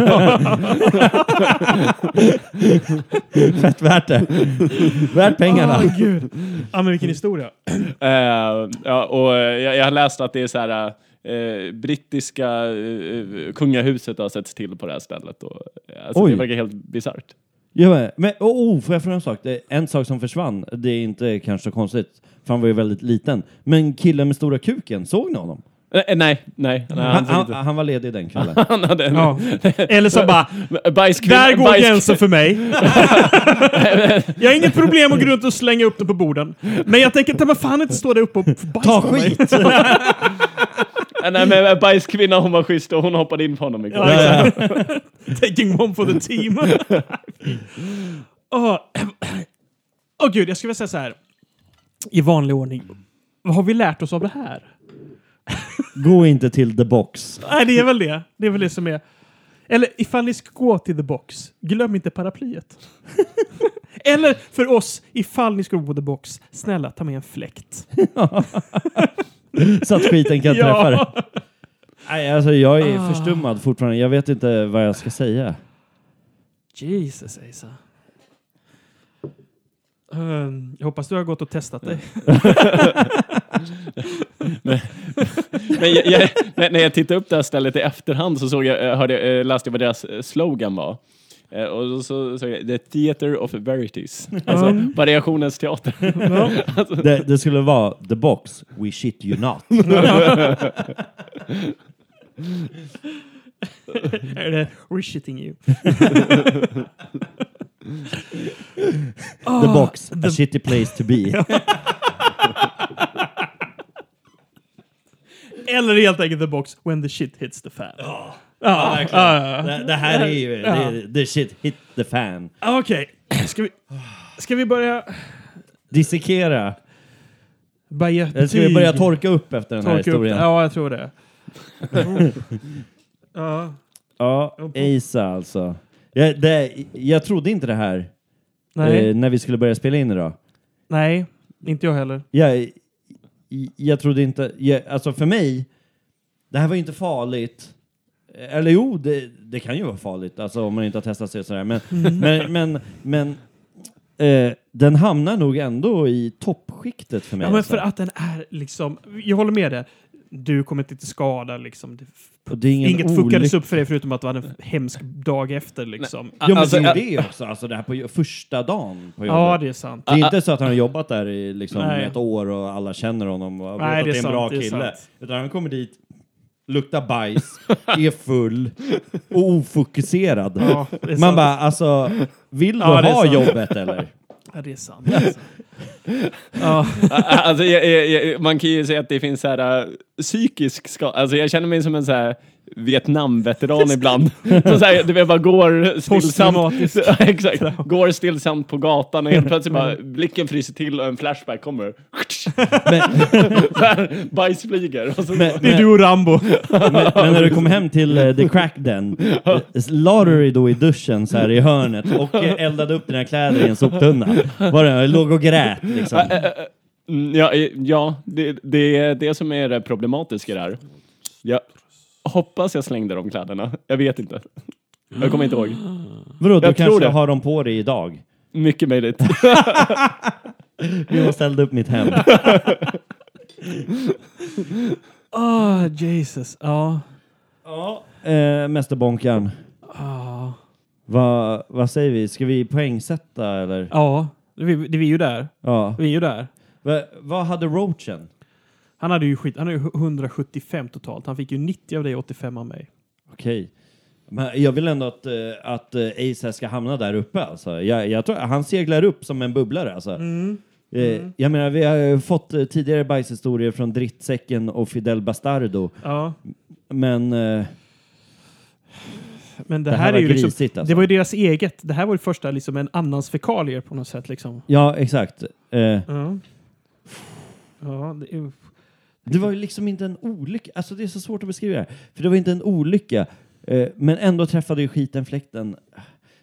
(laughs) Värt det. (laughs) Värt pengarna. Åh, gud. Ja, men vilken historia. (clears throat) Eh, ja, och eh, jag, jag har läst att det är så här eh, brittiska eh, kungahuset har setts till på det här stället. Och, alltså, Oj. det verkar helt bisarrt. Ja, men, men oh, oh, får jag fråga en sak? Det är en sak som försvann, det är inte kanske så konstigt, för han var ju väldigt liten. Men killen med stora kuken, såg ni honom? Eh, eh, nej, nej. nej Han, han, han var ledig den kvällen. (laughs) han hade en, Ja. (laughs) Eller så bara, där går bajs- gränsen för mig. (laughs) jag har inget problem att gå runt och slänga upp det på borden. Men jag tänker ta mig fan inte stå där uppe och få bajs Ta på mig. skit! Nej men bajskvinna hon var schysst och hon hoppade in på honom igår. Ja, Ja, exakt. Taking one for the team. Åh (clears throat) Åh, gud, jag skulle vilja säga så här. I vanlig ordning. Vad har vi lärt oss av det här? Gå inte till the box. Nej, det är väl det. Det är väl det som är... Eller ifall ni ska gå till the box, glöm inte paraplyet. (laughs) Eller för oss, ifall ni ska gå på the box, snälla ta med en fläkt. (laughs) Så att skiten kan träffa. Ja. Nej, alltså jag är Ah. förstummad fortfarande. Jag vet inte vad jag ska säga. Jesus, Asa. Ehm, jag hoppas du har gått och testat dig. (laughs) Men jag, jag, när när jag tittade upp det här stället i efterhand så såg jag, eh, hörde, jag- eh, läste jag vad deras eh, slogan var. Och så såg jag The Theater of Verities. Alltså Mm. variationens teater. (laughs) Det, det skulle vara the box, we shit you not. (laughs) Det we're shitting you? (laughs) The box, a shitty place to be. Eller helt enkelt the box when the shit hits the fan. Ja, ja, verkligen. Det, det här är ju, det, the shit hit the fan. Okej, ska, vi, ska vi börja... Dissekera. Eller ska vi börja torka upp efter den här Torka upp historien? Ja, jag tror det. (laughs) ja, Ja, Asa alltså. Jag, det, jag trodde inte det här nej, eh, när vi skulle börja spela in idag. nej, inte jag heller. Jag, jag trodde inte, jag, alltså för mig, det här var ju inte farligt. Eller jo, det, det kan ju vara farligt, alltså om man inte har testat sig och sådär. Men, men, men, men eh, den hamnar nog ändå i toppskiktet för mig. Ja, men alltså. för att den är liksom... Jag håller med dig. Du kommer inte till skada liksom. Det, inget fuckades olyck- upp för dig förutom att du hade en hemsk dag efter liksom. Ja men Alltså, det är ju det också, alltså det här på första dagen på jobbet. Ja, det är sant. Det är inte så att han har jobbat där i liksom Nej. ett år och alla känner honom och vet Nej, att det är en bra sant, det är kille. Utan han kommer dit, luktar bajs, är full och ofokuserad. Ja, Man bara, alltså, vill du Ja, ha jobbet eller? Ja, det är sant. Alltså. (laughs) ja. Alltså, jag, jag, jag, man kan ju säga att det finns så här, äh, psykisk skada. Alltså, jag känner mig som en så här Vietnamveteran ibland. Så så här, du vet, bara går stillsamt, (laughs) exakt, går stillsamt på gatan och helt plötsligt bara blicken fryser till och en flashback kommer. (laughs) så här, bajs flyger. Och så, Men, Det är du men, och Rambo. men, men när du kom hem till eh, The Crack Den, eh, la du dig då i duschen så här i hörnet och eh, eldade upp dina kläder i en soptunna? Var det, låg och grät liksom? Mm, Ja, eh, ja det, det är det som är det problematiska där. Jag hoppas jag slängde de kläderna. Jag vet inte. Jag kommer inte ihåg. Vadå, du jag tror kanske det. har dem på dig idag? Mycket möjligt. (laughs) Jag måste elda upp mitt hem. Åh, (laughs) Jesus. Ja. Ja. Eh, Mästerbonkan, Ja. vad, vad säger vi? Ska vi poängsätta eller? Ja, det är, det är vi ju där. Ja. Vi är ju där. Va, vad hade Roachen? Han hade ju skit, han hade ju 175 totalt. Han fick ju 90 av dig, 85 av mig. Okej. Men jag vill ändå att, eh, att eh, Ace här ska hamna där uppe. Alltså. Jag, jag tror, han seglar upp som en bubblare. Alltså. Eh, jag menar, vi har ju fått eh, tidigare bajshistorier från Drittsäcken och Fidel Bastardo. Ja. Men... Eh, Men det, Det här, här är ju liksom, grisigt, alltså. Det var ju deras eget. Det här var ju första liksom en annans fekalier på något sätt liksom. Ja, exakt. Eh, Ja. Ja, det är, det var ju liksom inte en olycka. Alltså det är så svårt att beskriva det här. För det var inte en olycka. Eh, men ändå träffade ju skiten fläkten.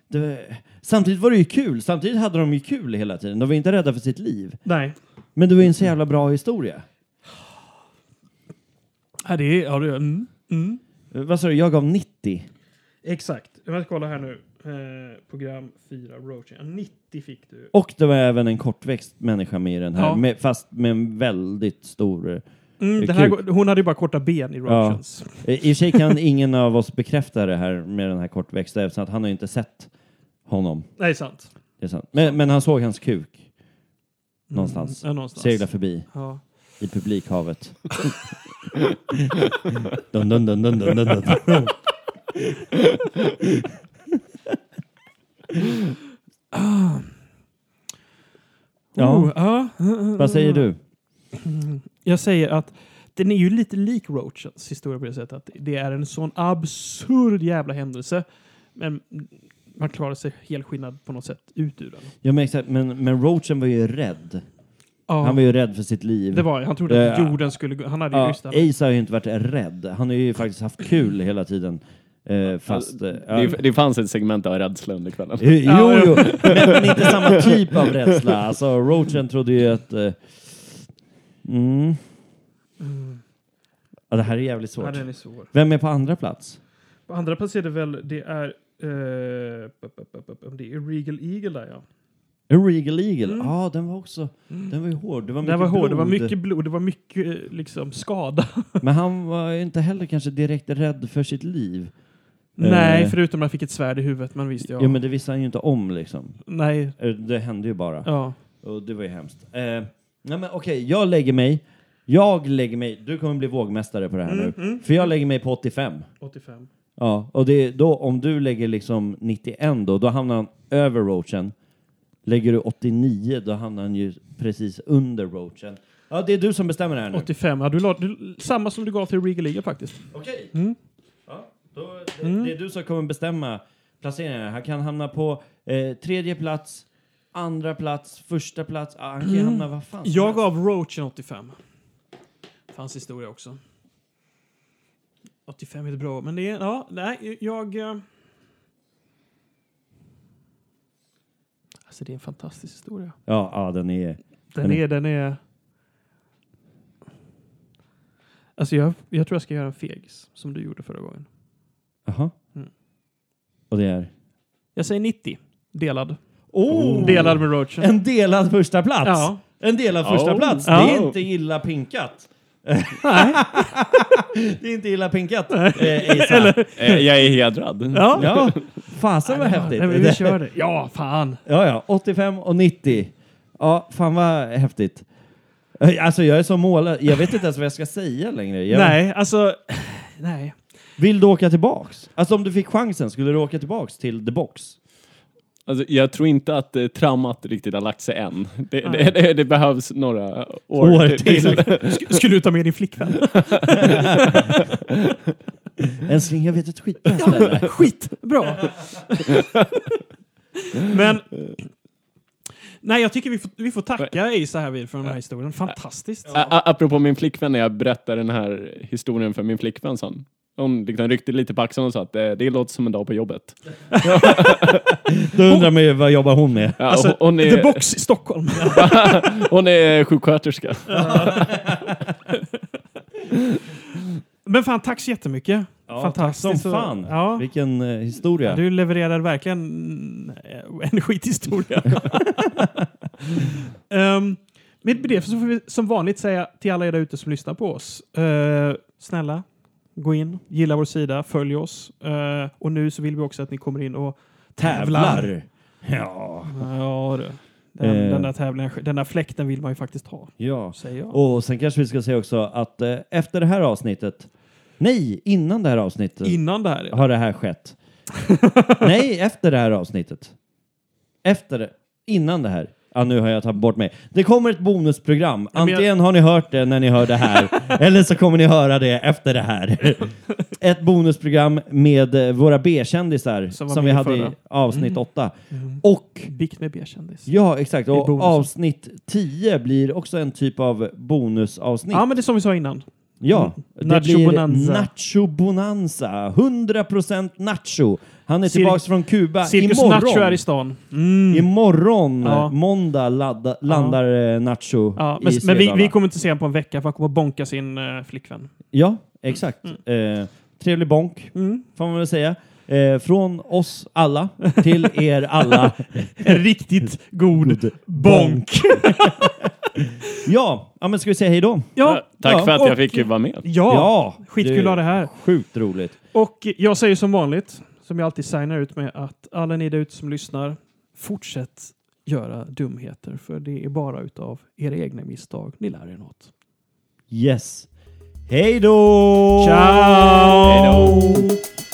Det samtidigt var det ju kul. Samtidigt hade de ju kul hela tiden. De var inte rädda för sitt liv. nej. Men det var ju en så jävla bra historia. Ja, det är, ja, det är, mm, mm. Eh, vad sa du? Jag gav 90. Exakt. Jag ska kolla här nu. Eh, program 4, Roach. Ja, 90 fick du. Och det var även en kortväxt människa med i den här. Ja. Med, fast med en väldigt stor... eh, Mm, Det här, går- hon hade ju bara korta ben i. Eh, I och för sig kan (laughs) ingen av oss bekräfta det här med den här kortväxta eftersom att han har ju inte sett honom. Nej, sant. Det är sant. Men, men han såg hans kuk någonstans. Mm, ja, någonstans. Segla förbi Ja. i publikhavet. (laughs) dun, dun, dun, dun, dun, dun, dun. (laughs) Ja, Oh, ja. vad säger du? (clears throat) Jag säger att den är ju lite lik Roachens historia på det sättet att det är en sån absurd jävla händelse. Men man klarar sig helskinnad på något sätt ut ur den. Ja, men, exakt, men, men Roachen var ju rädd. Ja, Han var ju rädd för sitt liv. det var Han trodde att Ja. jorden skulle gå. Han hade ju Ja, lyssnat. Ace har ju inte varit rädd. Han har ju faktiskt haft kul hela tiden. Eh, fast... Eh, ja. Det, det fanns ett segment av rädsla under kvällen. Jo, Ja, jo, men, men inte samma typ av rädsla. Alltså, Roachen trodde ju att... Eh, mm. Mm. Ja, det här är jävligt Ja, svårt. den är svår. Vem är på andra plats? På andra plats är det väl, det är, eh, det är Regal Eagle där ja. Regal Eagle? Mm. Ja, den var också... Den var ju hård. Det var mycket var hård, det var mycket blod, det var mycket eh, liksom skada. (laughs) Men han var inte heller kanske direkt rädd för sitt liv. Nej, Eh. förutom att han fick ett svärd i huvudet, men visst ja. Ja, men det visste han ju inte om liksom. Nej, Eh, Det hände ju bara. ja. Och det var ju hemskt. Eh, nej men okej, jag lägger mig. Jag lägger mig. Du kommer bli vågmästare på det här Mm, nu. För jag lägger mig på 85. 85. Ja, och det, då, om du lägger liksom 91 då, då hamnar han över roachen. Lägger du 89, då hamnar han ju precis under roachen. Ja, det är du som bestämmer det här nu. 85, ja, du, la, du, samma som du gav till Regal Eagle faktiskt. Okej. Mm. Ja, då, det, det är du som kommer bestämma placeringen. Han kan hamna på eh, tredje plats, andra plats, första plats. Ah, han kan ju hamna vad fan som Jag helst. gav Roach en 85. Fanns historia också. 85 är det bra, men det är, ja, nej, jag... eh, Alltså det är en fantastisk historia. Ja, ja, den är... Den Den är- är, den är... Alltså jag, jag tror jag ska göra en fegis, som du gjorde förra gången. Jaha. Mm. Och det är? Jag säger 90, delad. Oh! Delad med Roach. En delad första plats. Ja. En delad första Oh. plats. Ja. Det är inte illa pinkat. Nej. (laughs) Det är inte illa pinkat, eh, Isa. Eh, Jag är hedrad. Ja. Ja, fasen vad häftigt. Nej, vi kör det. Ja, fan. Ja, ja, 85 och 90. Ja, fan vad häftigt. Eh, Alltså jag är så målad. Jag vet inte ens vad jag ska säga längre. Jag Nej, alltså... (sighs) Nej. Vill du åka tillbaks? Alltså om du fick chansen, skulle du åka tillbaks till the box? Alltså, jag tror inte att eh, traumat riktigt har lagt sig än. Det, det, det, det behövs några år, År till. Sk- Skulle du ta med din flickvän? (laughs) Älskling, jag vet ett ställe. Skit! Bra. Men... Nej, jag tycker vi får, vi får tacka Isa här vid för den här historien. Fantastiskt. A- a- apropå min flickvän, när jag berättade den här historien för min flickvän, så hon, liksom ryckte lite på axeln och sa att det, det låter som en dag på jobbet. (laughs) Då undrar man ju vad jobbar hon med? Ja, Alltså, hon, hon, The är, Box i Stockholm. (laughs) hon är sjuksköterska. (laughs) Men fan, tack så jättemycket. Ja, Fantastiskt. Som fan. Ja. Vilken eh, historia. Du levererar verkligen eh, en skithistoria. um, med det så får vi som vanligt säga till alla er där ute som lyssnar på oss. eh, snälla, gå in, gilla vår sida, följ oss. Eh, och nu så vill vi också att ni kommer in och tävlar. Tävlar. Ja. Ja, du. Den, Eh. den, där tävlingen, den där fläkten vill man ju faktiskt ha, ja. säger jag. Och sen kanske vi ska säga också att eh, efter det här avsnittet, nej, innan det här avsnittet Innan det här. har det här skett. (laughs) nej, efter det här avsnittet. Efter det, innan det här. Ja, nu har jag tagit bort mig. Det kommer ett bonusprogram. jag- Antingen har ni hört det när ni hör det här, (laughs) eller så kommer ni höra det efter det här. (laughs) ett bonusprogram med eh, våra B-kändisar Som som med vi i hade i förra. avsnitt Mm. 8. Och Bikt med B-kändis. ja, exakt. I Och bonusen. avsnitt 10 blir också en typ av bonusavsnitt. Ja, men det är som vi sa innan. Ja, det Nacho blir Bonanza. Nacho Bonanza. 100% Nacho. Han är tillbaks från Kuba Cirkus imorgon. Nacho är i stan. Mm. Imorgon, Ja. måndag, ladda, landar eh, Nacho Ja, i men, men vi, vi kommer inte se honom på en vecka för han kommer att bonka sin uh, flickvän. Ja, exakt. Eh, trevlig bonk, Mm. får man väl säga. Eh, från oss alla till er alla. (laughs) En riktigt god bonk. (laughs) ja, ja, men ska vi säga hej då? Ja, Tack ja, för att och- jag fick vara med. ja, skitkul att ha det här. Sjukt roligt. Och jag säger som vanligt, som jag alltid signar ut med, att alla ni där ute som lyssnar, fortsätt göra dumheter. För det är bara utav era egna misstag ni lär er något. Yes. Hej då! Ciao! Hej då!